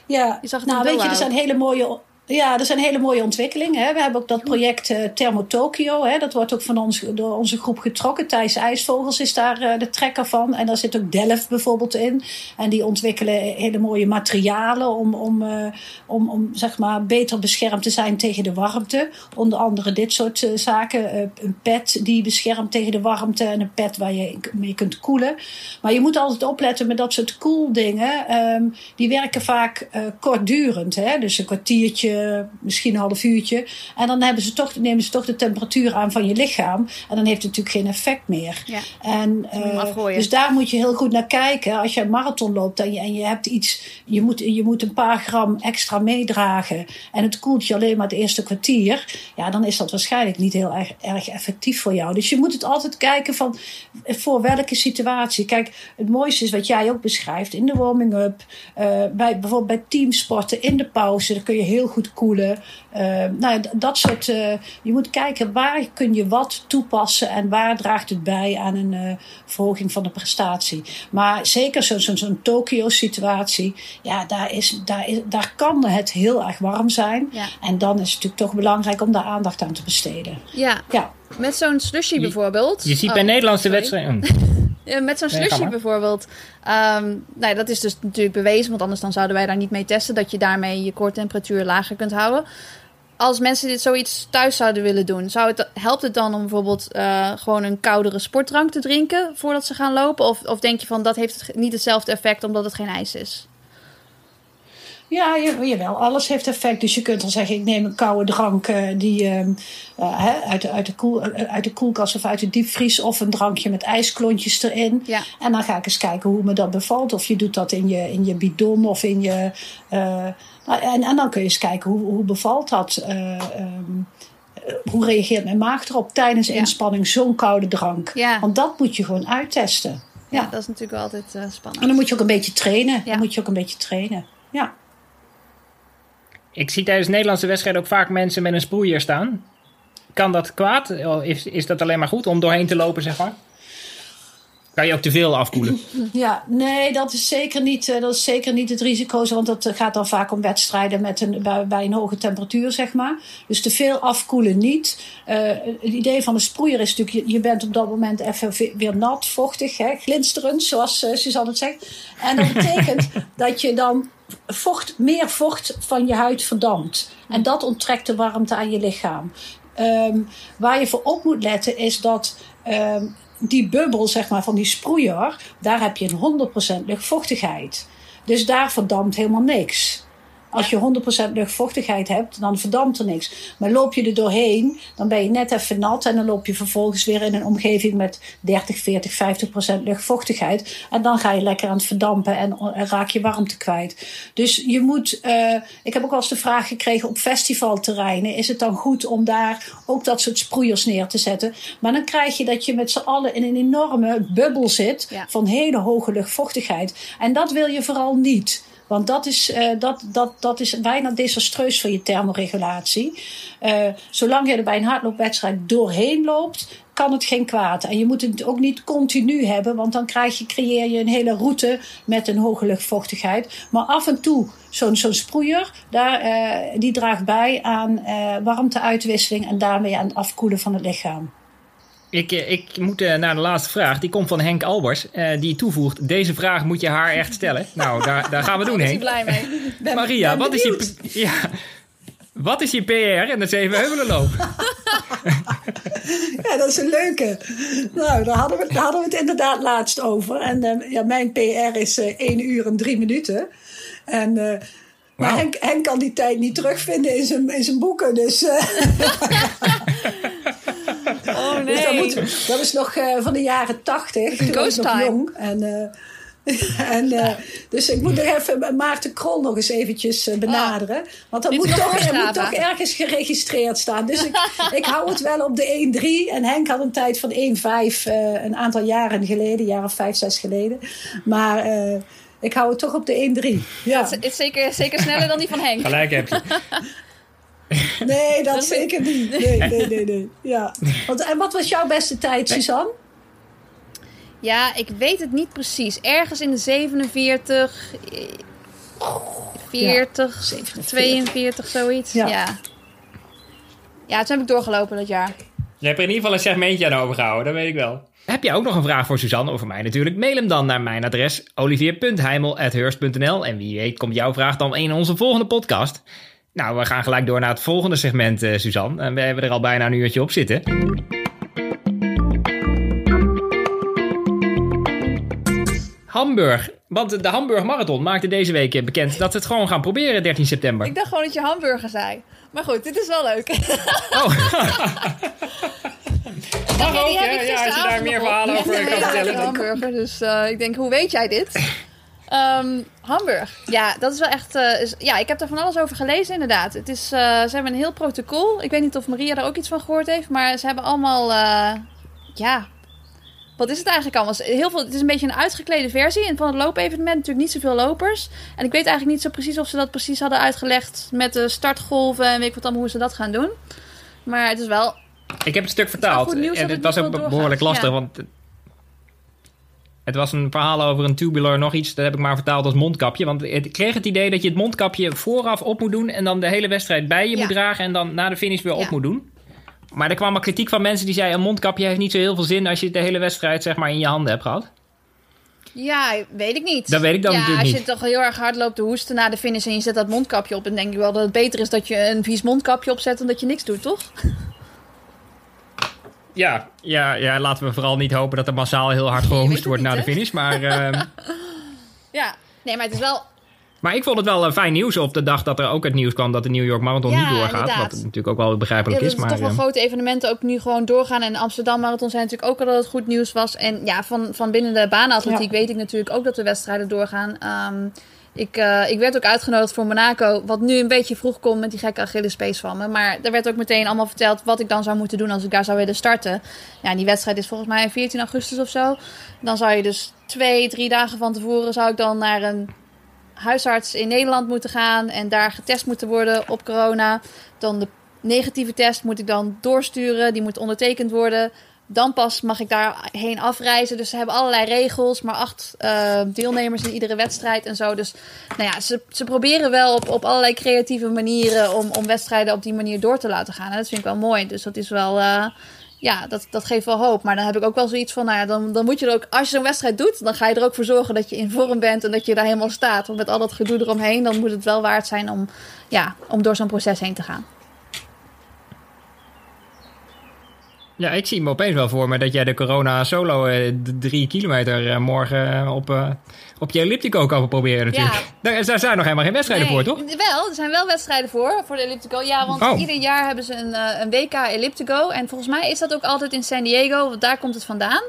Ja, Je zag het nou weet je, er zijn hele mooie. Ja, er zijn hele mooie ontwikkelingen. Hè. We hebben ook dat project eh Thermo Tokyo. Hè. Dat wordt ook van ons, door onze groep getrokken. Thijs IJsvogels is daar eh, de trekker van. En daar zit ook Delft bijvoorbeeld in. En die ontwikkelen hele mooie materialen om, om, eh, om, om zeg maar beter beschermd te zijn tegen de warmte. Onder andere dit soort zaken. Een pet die beschermt tegen de warmte en een pet waar je mee kunt koelen. Maar je moet altijd opletten met dat soort koeldingen. Ehm, die werken vaak kortdurend. Hè? Dus een kwartiertje, misschien een half uurtje. En dan hebben ze toch, nemen ze toch de temperatuur aan van je lichaam. En dan heeft het natuurlijk geen effect meer. Ja. En, eh, dus daar moet je heel goed naar kijken. Als je een marathon loopt en je, en je hebt iets, je moet, je moet een paar gram extra meedragen. En het koelt je alleen maar het eerste kwartier. Ja, dan is dat waarschijnlijk niet heel erg, erg effectief voor jou. Dus je moet het altijd kijken van voor welke situatie. Kijk, het mooiste is wat jij ook beschrijft in de warming-up. eh, bij, bijvoorbeeld bij teamsporten in de pauze. Dan kun je heel goed koelen. Uh, nou, dat soort. Uh, je moet kijken waar kun je wat toepassen en waar draagt het bij aan een uh, verhoging van de prestatie. Maar zeker zo'n zo, zo Tokio-situatie, ja, daar, is, daar, is, daar kan het heel erg warm zijn. Ja. En dan is het natuurlijk toch belangrijk om daar aandacht aan te besteden. Ja, Ja. met zo'n slushy bijvoorbeeld. Je ziet Oh, bij Nederlandse sorry. wedstrijden... Ja, met zo'n slushy maar. bijvoorbeeld. ehm, nou, dat is dus natuurlijk bewezen, want anders dan zouden wij daar niet mee testen. Dat je daarmee je koortemperatuur lager kunt houden. Als mensen dit zoiets thuis zouden willen doen, zou het, helpt het dan om bijvoorbeeld eh, gewoon een koudere sportdrank te drinken voordat ze gaan lopen? Of, of denk je van dat heeft het niet hetzelfde effect omdat het geen ijs is? Ja, jawel, alles heeft effect. Dus je kunt dan zeggen, ik neem een koude drank eh, die, ehm, eh, uit, de, uit, de koel, eh, uit de koelkast of uit de diepvries. Of een drankje met ijsklontjes erin. Ja. En dan ga ik eens kijken hoe me dat bevalt. Of je doet dat in je, in je bidon of in je... nou, en, en dan kun je eens kijken, hoe, hoe bevalt dat? eh, ehm, eh, hoe reageert mijn maag erop tijdens Ja. inspanning zo'n koude drank? Ja. Want dat moet je gewoon uittesten. Ja, dat is natuurlijk altijd spannend. En dan moet je ook een beetje trainen. Ja. Dan moet je ook een beetje trainen. Ja. Ik zie tijdens Nederlandse wedstrijden ook vaak mensen met een sproeier staan. Kan dat kwaad? Is, is dat alleen maar goed om doorheen te lopen, zeg maar? Kan je ook te veel afkoelen? Ja, nee, dat is zeker niet, eh, dat is zeker niet het risico. Want dat eh, gaat dan vaak om wedstrijden met een, bij, bij een hoge temperatuur, zeg maar. Dus te veel afkoelen niet. Eh, het idee van de sproeier is natuurlijk, je, je bent op dat moment even ve- weer nat, vochtig, hè, glinsterend, zoals eh, Suzanne het zegt. En dat betekent dat je dan vocht, meer vocht van je huid verdampt. En dat onttrekt de warmte aan je lichaam. Ehm, waar je voor op moet letten is dat ehm, die bubbel zeg maar, van die sproeier, daar heb je een 100% luchtvochtigheid. Dus daar verdampt helemaal niks. Als je 100% luchtvochtigheid hebt, dan verdampt er niks. Maar loop je er doorheen, dan ben je net even nat. En dan loop je vervolgens weer in een omgeving met 30, 40, 50% luchtvochtigheid. En dan ga je lekker aan het verdampen en, en raak je warmte kwijt. Dus je moet. eh, ik heb ook wel eens de vraag gekregen op festivalterreinen: is het dan goed om daar ook dat soort sproeiers neer te zetten? Maar dan krijg je dat je met z'n allen in een enorme bubbel zit Ja. van hele hoge luchtvochtigheid. En dat wil je vooral niet. Want dat is, eh, dat, dat, dat is bijna desastreus voor je thermoregulatie. Eh, zolang je er bij een hardloopwedstrijd doorheen loopt, kan het geen kwaad. En je moet het ook niet continu hebben, want dan krijg je, creëer je een hele route met een hoge luchtvochtigheid. Maar af en toe, zo'n zo'n sproeier, daar, eh, die draagt bij aan warmteuitwisseling en daarmee aan het afkoelen van het lichaam. Ik, eh, ik moet eh, naar de laatste vraag. Die komt van Henk Albers. eh, die toevoegt: Deze vraag moet je haar echt stellen. Nou, daar, daar gaan we doen, Henk. blij mee. Ben- Maria, ben wat is, je, ja, wat is je PR en de Zevenheuvelenloop? Ja, dat is een leuke. Nou, daar hadden we, daar hadden we het inderdaad laatst over. En ja, mijn PR is eh 1 uur en 3 minuten. En, maar. Henk, Henk kan die tijd niet terugvinden in zijn, in zijn boeken. Dus dat, moet, dat is nog eh, van de jaren 80. Toen was ik nog jong. En, eh, en, eh, dus ik moet nog even Maarten Krol nog eens eventjes benaderen. Want dat moet toch, er moet toch ergens geregistreerd staan. Dus ik, ik hou het wel op de 1-3. En Henk had een tijd van 1-5 eh, een aantal jaren geleden. Een jaar of 5, 6 geleden. Maar eh, ik hou het toch op de 1-3. Ja. Het is zeker, zeker sneller dan die van Henk. Gelijk heb je. Nee, dat zeker niet. Nee, nee, nee. nee. Ja. Want, en wat was jouw beste tijd, Suzanne? Ja, ik weet het niet precies. Ergens in de 47, eh, 40, 47. 42, zoiets. Ja. Ja. ja. toen heb ik doorgelopen dat jaar. Je hebt er in ieder geval een segmentje aan overgehouden, dat weet ik wel. Heb je ook nog een vraag voor Suzanne of voor mij natuurlijk? Mail hem dan naar mijn adres olivier.heimel.hurst.nl En wie weet komt jouw vraag dan in onze volgende podcast. Nou, we gaan gelijk door naar het volgende segment, eh, Suzanne. En we hebben er al bijna een uurtje op zitten. Hamburg. Want de Hamburg Marathon maakte deze week bekend dat ze het gewoon gaan proberen 13 september. Ik dacht gewoon dat je hamburger zei. Maar goed, dit is wel leuk. Oh. Mag ook, hè? ik Ja, als je daar meer verhalen over kan vertellen. lekkere hamburger. Dus eh, ik denk, hoe weet jij dit? Ehm, Hamburg. Ja, dat is wel echt... eh, is- ja, ik heb er van alles over gelezen inderdaad. Het is, eh, ze hebben een heel protocol. Ik weet niet of Maria daar ook iets van gehoord heeft. Maar ze hebben allemaal... eh, ja... wat is het eigenlijk allemaal? Heel veel, het is een beetje een uitgeklede versie en van het loopevenement natuurlijk niet zoveel lopers. En ik weet eigenlijk niet zo precies of ze dat precies hadden uitgelegd met de startgolven en weet ik wat allemaal hoe ze dat gaan doen. Maar het is wel Ik heb het stuk vertaald. En het het was ook behoorlijk lastig, ja. want... Het was een verhaal over een tubular nog iets. Dat heb ik maar vertaald als mondkapje. Want ik kreeg het idee dat je het mondkapje vooraf op moet doen... en dan de hele wedstrijd bij je Ja. moet dragen... en dan na de finish weer op moet doen. Maar er kwam al kritiek van mensen die zeiden... een mondkapje heeft niet zo heel veel zin... als je de hele wedstrijd zeg maar in je handen hebt gehad. Ja, weet ik niet. Dat weet ik dan ja, natuurlijk als niet. je toch heel erg hard loopt te hoesten na de finish en je zet dat mondkapje op, dan denk ik wel dat het beter is dat je een vies mondkapje opzet dan dat je niks doet, toch? Ja, ja, ja, laten we vooral niet hopen dat er massaal heel hard gehoest wordt niet, na de finish. Maar, ehm, Ja. Nee, maar het is wel. maar ik vond het wel een fijn nieuws op de dag dat er ook het nieuws kwam... dat de New York Marathon Ja, niet doorgaat. inderdaad. Wat natuurlijk ook wel Ja, begrijpelijk dat is. is Maar, toch wel ehm, grote evenementen ook nu gewoon doorgaan. En de Amsterdam Marathon zijn natuurlijk ook al dat het goed nieuws was. En ja, van, van binnen de baanatletiek weet ik natuurlijk ook dat de wedstrijden doorgaan. Ehm, ik, eh, ik werd ook uitgenodigd voor Monaco, wat nu een beetje vroeg komt met die gekke Achillespees van me. Maar er werd ook meteen allemaal verteld wat ik dan zou moeten doen als ik daar zou willen starten. Ja, die wedstrijd is volgens mij 14 augustus of zo. Dan zou je dus twee, drie dagen van tevoren zou ik dan naar een huisarts in Nederland moeten gaan en daar getest moeten worden op corona. Dan de negatieve test moet ik dan doorsturen, die moet ondertekend worden. Dan pas mag ik daarheen afreizen. Dus ze hebben allerlei regels, maar acht eh, deelnemers in iedere wedstrijd en zo. Dus nou ja, ze, ze proberen wel op, op allerlei creatieve manieren om, om wedstrijden op die manier door te laten gaan. Dat vind ik wel mooi. Dus dat is wel, eh, ja, dat, dat geeft wel hoop. Maar dan heb ik ook wel zoiets van, nou ja, dan, dan moet je er ook, als je zo'n wedstrijd doet, dan ga je er ook voor zorgen dat je in vorm bent en dat je daar helemaal staat. Want met al dat gedoe eromheen, dan moet het wel waard zijn om, ja, om door zo'n proces heen te gaan. Ja, ik zie me opeens wel voor me dat jij de corona solo eh, drie kilometer eh, morgen eh, op, eh, op je elliptico kan proberen natuurlijk. Ja. Daar, daar zijn nog helemaal geen wedstrijden Nee, voor, toch? Wel, er zijn wel wedstrijden voor, voor de Elliptico. Ja, want Oh. ieder jaar hebben ze een, eh, een WK Elliptico. En volgens mij is dat ook altijd in San Diego, want daar komt het vandaan.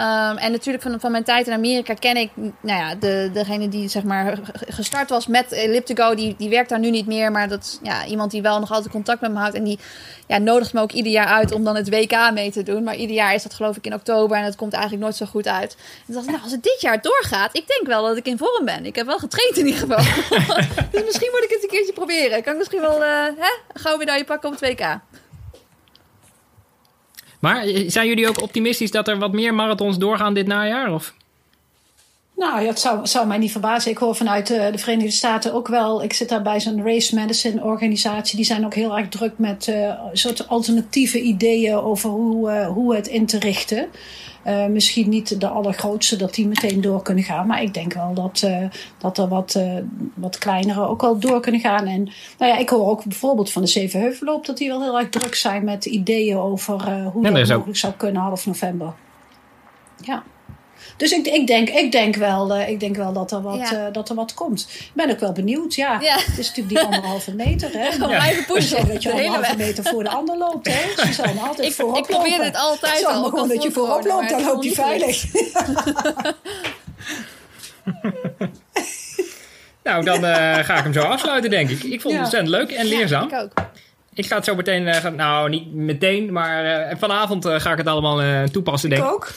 Ehm, en natuurlijk van, van mijn tijd in Amerika ken ik, nou ja, de, degene die zeg maar gestart was met Elliptico, die, die werkt daar nu niet meer. Maar dat is ja, iemand die wel nog altijd contact met me houdt. En die ja, nodigt me ook ieder jaar uit om dan het WK mee te doen. Maar ieder jaar is dat geloof ik in oktober en het komt eigenlijk nooit zo goed uit. En toen dacht ik, nou, als het dit jaar doorgaat, ik denk wel dat ik in vorm ben. Ik heb wel getraind in ieder geval. dus misschien moet ik het een keertje proberen. Kan ik misschien wel uh, hè, gauw medaille pakken op het WK. Maar eh, zijn jullie ook optimistisch dat er wat meer marathons doorgaan dit najaar? Of? Nou, het zou, zou mij niet verbazen. Ik hoor vanuit uh, de Verenigde Staten ook wel. Ik zit daar bij zo'n race medicine organisatie. Die zijn ook heel erg druk met uh, soort alternatieve ideeën over hoe, hoe het in te richten. Uh, misschien niet de allergrootste dat die meteen door kunnen gaan. Maar ik denk wel dat, uh, dat er wat, uh, wat kleinere ook wel door kunnen gaan. En nou ja, ik hoor ook bijvoorbeeld van de Zevenheuvelloop dat die wel heel erg druk zijn met ideeën over hoe ja, dat dat mogelijk ook... zou kunnen half november. Ja. Dus ik, ik, denk, ik, denk wel, uh, ik denk wel dat er, wat, ja. uh, dat er wat komt. Ik ben ook wel benieuwd. Ja, ja. het is natuurlijk die anderhalve meter. Hè? Ja. Blijven pushen. Dat je anderhalve meter voor de ander loopt. Hè? Ze zijn altijd ik, voorop Ik probeer lopen. het altijd Zorg al. maar gewoon dat je voorop loopt, dan loop je veilig. nou, dan uh, ga ik hem zo afsluiten, denk ik. Ik vond het ontzettend leuk en leerzaam. Ja, ik ook. Ik ga het zo meteen, uh, nou niet meteen, maar uh, vanavond uh, ga ik het allemaal toepassen, denk ik. Ik ook.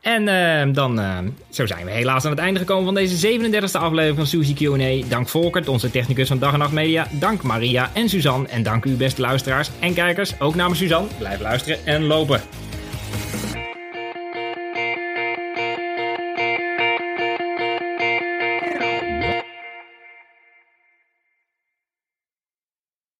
En uh, dan, uh, zo zijn we helaas aan het einde gekomen van deze 37e aflevering van Suzy Q&A. Dank Volkert, onze technicus van Dag en Nacht Media. Dank Maria en Suzanne. En dank u beste luisteraars en kijkers. Ook namens Suzanne. Blijf luisteren en lopen.